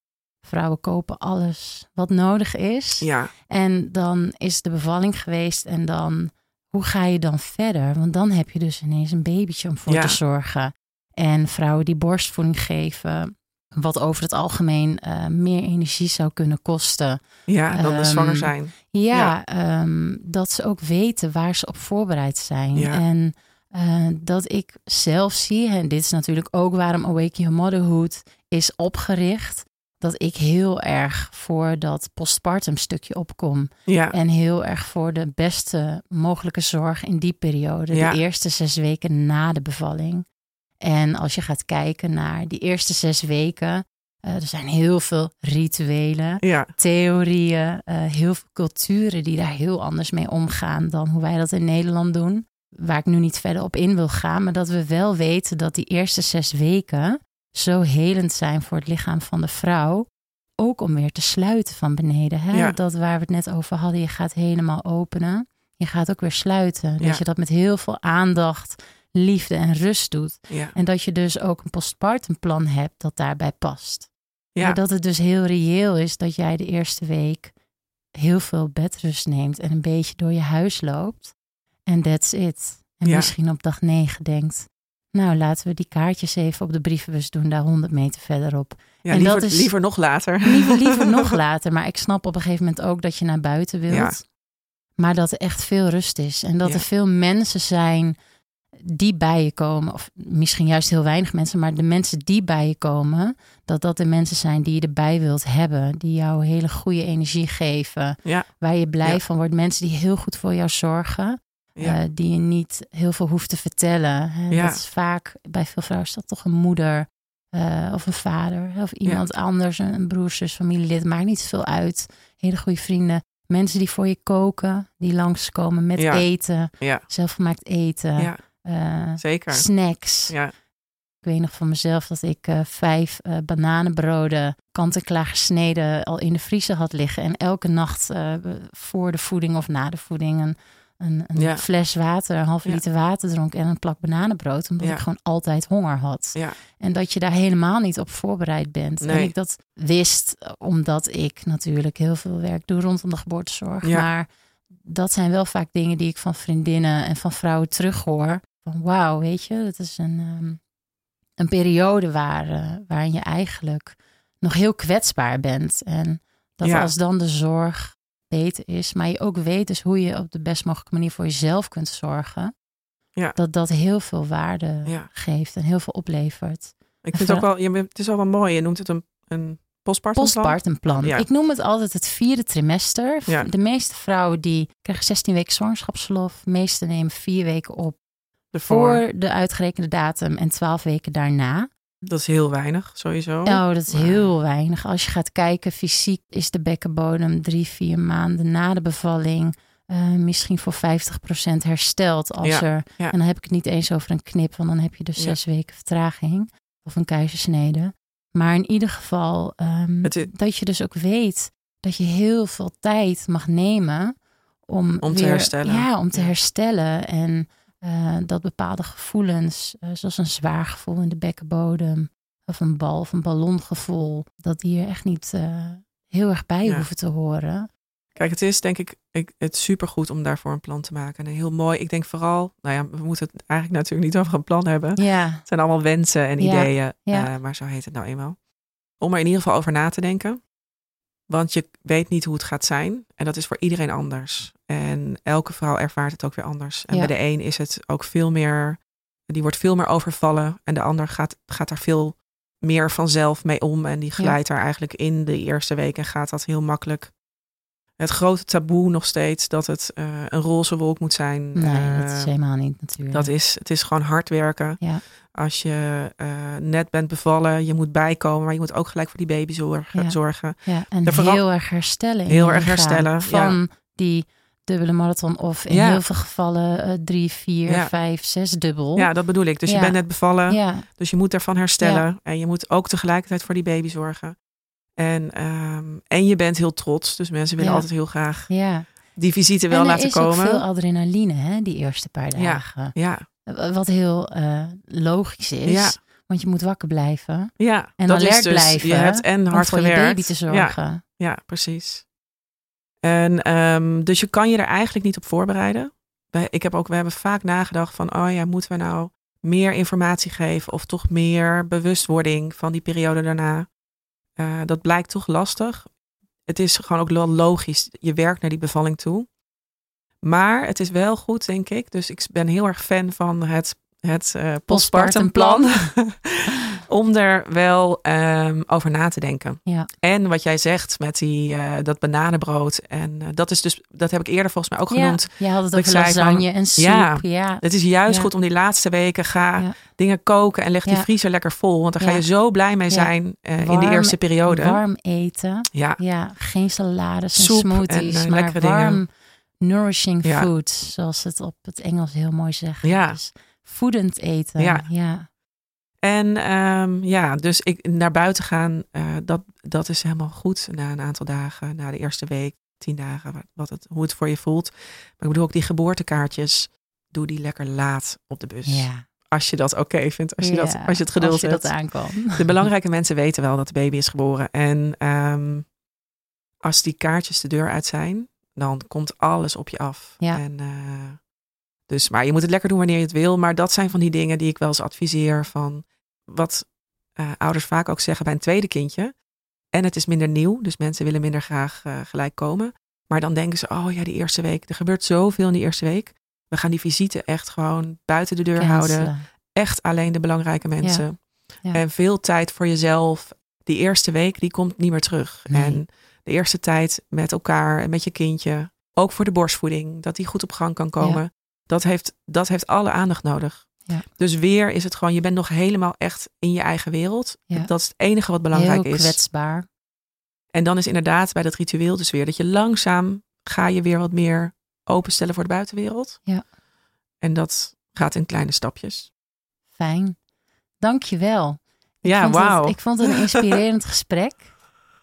Vrouwen kopen alles wat nodig is. ja, En dan is de bevalling geweest en dan, hoe ga je dan verder? Want dan heb je dus ineens een babytje om voor Ja. te zorgen. En vrouwen die borstvoeding geven, wat over het algemeen eh, meer energie zou kunnen kosten. ja, dan de zwanger Ehm, zijn. Ja, Ja. ehm, dat ze ook weten waar ze op voorbereid zijn. Ja. En eh, dat ik zelf zie, en dit is natuurlijk ook waarom Awaken Your Motherhood is opgericht, dat ik heel erg voor dat postpartum stukje opkom. Ja, En heel erg voor de beste mogelijke zorg in die periode, Ja. de eerste zes weken na de bevalling. En als je gaat kijken naar die eerste zes weken, uh, er zijn heel veel rituelen, Ja, theorieën, eh, heel veel culturen die daar heel anders mee omgaan dan hoe wij dat in Nederland doen. Waar ik nu niet verder op in wil gaan, maar dat we wel weten dat die eerste zes weken zo helend zijn voor het lichaam van de vrouw. Ook om weer te sluiten van beneden. Hè? Ja. Dat waar we het net over hadden, je gaat helemaal openen. Je gaat ook weer sluiten. Dat Ja. je dat met heel veel aandacht, liefde en rust doet. ja, En dat je dus ook een postpartum plan hebt dat daarbij past. Maar dat het dus heel reëel is dat jij de eerste week heel veel bedrust neemt en een beetje door je huis loopt. En that's it. En misschien op dag negen denkt, nou laten we die kaartjes even op de brievenbus doen, daar 100 meter verderop. ja en liever, dat is- liever nog later. Liever, liever nog later, maar ik snap op een gegeven moment ook dat je naar buiten wilt. Ja. Maar dat er echt veel rust is en dat Ja. er veel mensen zijn die bij je komen. Of misschien juist heel weinig mensen, maar de mensen die bij je komen, dat dat de mensen zijn die je erbij wilt hebben. Die jou hele goede energie geven. Ja. Waar je blij Ja. van wordt. Mensen die heel goed voor jou zorgen. Ja, eh, die je niet heel veel hoeft te vertellen. Hè. Ja. Dat is vaak, bij veel vrouwen is dat toch een moeder eh, of een vader. Of iemand anders, een, een broer, zus, familielid. Maakt niet zoveel uit. Hele goede vrienden. Mensen die voor je koken. Die langskomen met eten. Zelfgemaakt eten. eh, zeker. snacks. Ja, Ik weet nog van mezelf dat ik vijf eh, bananenbroden kant-en-klaar gesneden al in de vriezer had liggen. En elke nacht voor de voeding of na de voeding een, een, een Ja. fles water, een halve Ja. liter water dronk en een plak bananenbrood. Omdat Ja. ik gewoon altijd honger had. ja, En dat je daar helemaal niet op voorbereid bent. En ik dat wist eh, omdat ik natuurlijk heel veel werk doe rondom de geboortezorg. Maar dat zijn wel vaak dingen die ik van vriendinnen en van vrouwen terughoor. Van wauw, weet je, dat is een, ehm, een periode waar, eh, waarin je eigenlijk nog heel kwetsbaar bent. En dat als dan de zorg beter is, maar je ook weet dus hoe je op de best mogelijke manier voor jezelf kunt zorgen. Ja. Dat dat heel veel waarde Ja. geeft en heel veel oplevert. ik vind het ook wel, je, het is wel wel mooi. Je noemt het een, een postpartum Postpartumplan. Ja. Ik noem het altijd het vierde trimester. Ja. De meeste vrouwen die krijgen 16 weken zwangerschapsverlof. De meeste nemen vier weken op Ervoor. voor de uitgerekende datum en 12 weken daarna. Dat is heel weinig, sowieso. Oh, dat is Maar- heel weinig. Als je gaat kijken, fysiek is de bekkenbodem drie, vier maanden na de bevalling eh, misschien voor 50% hersteld. Als Ja, er, ja. En dan heb ik het niet eens over een knip, want dan heb je dus Ja. zes weken vertraging of een keizersnede. Maar in ieder geval ehm, is- dat je dus ook weet dat je heel veel tijd mag nemen om, Om te herstellen. Ja, om te herstellen. En eh, dat bepaalde gevoelens, eh, zoals een zwaar gevoel in de bekkenbodem of een bal of een ballongevoel, dat die er echt niet eh, heel erg bij Ja. hoeven te horen. Kijk, het is denk ik, ik het supergoed om daarvoor een plan te maken. En heel mooi. Ik denk vooral, nou ja, we moeten het eigenlijk natuurlijk niet over een plan hebben. Ja, Het zijn allemaal wensen en Ja, ideeën, maar zo heet het nou eenmaal. Om er in ieder geval over na te denken. Want je weet niet hoe het gaat zijn. En dat is voor iedereen anders. En elke vrouw ervaart het ook weer anders. En Ja. bij de een is het ook veel meer, die wordt veel meer overvallen. En de ander gaat, gaat daar veel meer vanzelf mee om. En die glijdt daar eigenlijk in de eerste week en gaat dat heel makkelijk. Het grote taboe nog steeds dat het eh, een roze wolk moet zijn. nee, dat Eh, is helemaal niet natuurlijk. dat is, het is gewoon hard werken. Ja. Als je eh, net bent bevallen, je moet bijkomen, maar je moet ook gelijk voor die baby zorgen. Ja. zorgen. Ja, en vooral- heel erg herstellen. Heel erg herstellen, Van die dubbele marathon of in heel veel gevallen eh, drie, vier, vijf, zes dubbel. Ja, dat bedoel ik. Dus je bent net bevallen, ja, dus je moet ervan herstellen. En je moet ook tegelijkertijd voor die baby zorgen. En, ehm, en je bent heel trots, dus mensen willen Ja. altijd heel graag ja. die visite wel en er laten is komen. ook veel adrenaline, hè, die eerste paar dagen. Ja, Wat heel eh, logisch is, want je moet wakker blijven. ja. En dat alert is dus, blijven Je hebt en om hard voor je gewerkt. baby te zorgen. Ja, precies. En ehm, dus je kan je er eigenlijk niet op voorbereiden. Ik heb ook, we hebben vaak nagedacht van, oh ja, moeten we nou meer informatie geven of toch meer bewustwording van die periode daarna? Eh, dat blijkt toch lastig. Het is gewoon ook wel logisch. Je werkt naar die bevalling toe. Maar het is wel goed, denk ik. Dus ik ben heel erg fan van het, het eh postpartumplan. om er wel ehm, over na te denken. Ja. En wat jij zegt met die, eh, dat bananenbrood. En eh, dat is dus, dat heb ik eerder volgens mij ook genoemd. Ja, je had het over van, lasagne en soep. ja, Ja, Het is juist goed om die laatste weken ga dingen koken en leg die vriezer lekker vol. Want daar ga je zo blij mee zijn in de eerste periode. warm eten. Ja, Ja, geen salades en Soep smoothies, maar warm, dingen. nourishing food, zoals het op het Engels heel mooi zeggen. Ja. Dus voedend eten. Ja. ja. En ehm, ja, dus ik, naar buiten gaan, eh, dat, dat is helemaal goed na een aantal dagen, na de eerste week, tien dagen, wat- het, hoe het voor je voelt. Maar ik bedoel ook die geboortekaartjes, doe die lekker laat op de bus. ja. Als je dat oké vindt, als je, dat, als je het geduld als je hebt. dat aan kan. De belangrijke mensen weten wel dat de baby is geboren. En ehm, als die kaartjes de deur uit zijn, dan komt alles op je af. Ja. En, eh, dus, maar je moet het lekker doen wanneer je het wil. Maar dat zijn van die dingen die ik wel eens adviseer van wat eh, ouders vaak ook zeggen bij een tweede kindje. En het is minder nieuw, dus mensen willen minder graag eh, gelijk komen. Maar dan denken ze, oh ja, die eerste week. Er gebeurt zoveel in die eerste week. We gaan die visite echt gewoon buiten de deur houden echt alleen de belangrijke mensen. Ja. En veel tijd voor jezelf. Die eerste week, die komt niet meer terug. Nee. En de eerste tijd met elkaar en met je kindje. Ook voor de borstvoeding, dat die goed op gang kan komen. Dat, heeft, dat heeft alle aandacht nodig. Ja. Dus weer is het gewoon, je bent nog helemaal echt in je eigen wereld. Ja. Dat is het enige wat belangrijk heel is. kwetsbaar. En dan is inderdaad bij dat ritueel dus weer dat je langzaam ga je weer wat meer openstellen voor de buitenwereld. Ja. En dat gaat in kleine stapjes. Fijn. Dank je wel. Ja, wauw. Ik vond het een inspirerend gesprek.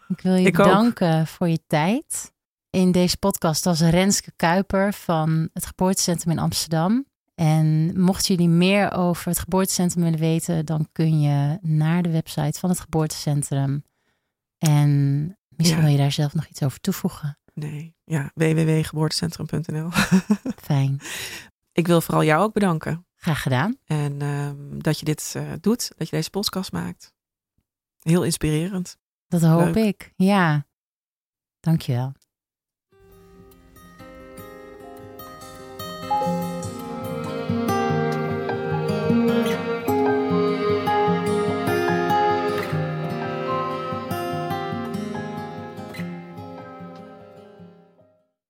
Ik wil je Ik ook. bedanken voor je tijd. In deze podcast was Renske Kuiper van het Geboortecentrum in Amsterdam. En mocht jullie meer over het geboortecentrum willen weten, dan kun je naar de website van het geboortecentrum. En misschien Ja. wil je daar zelf nog iets over toevoegen. Nee, ja, www.geboortecentrum.nl. Fijn. Ik wil vooral jou ook bedanken. Graag gedaan. En ehm, dat je dit eh, doet, dat je deze podcast maakt. Heel inspirerend. Dat hoop Leuk. ik. Ja. Dankjewel.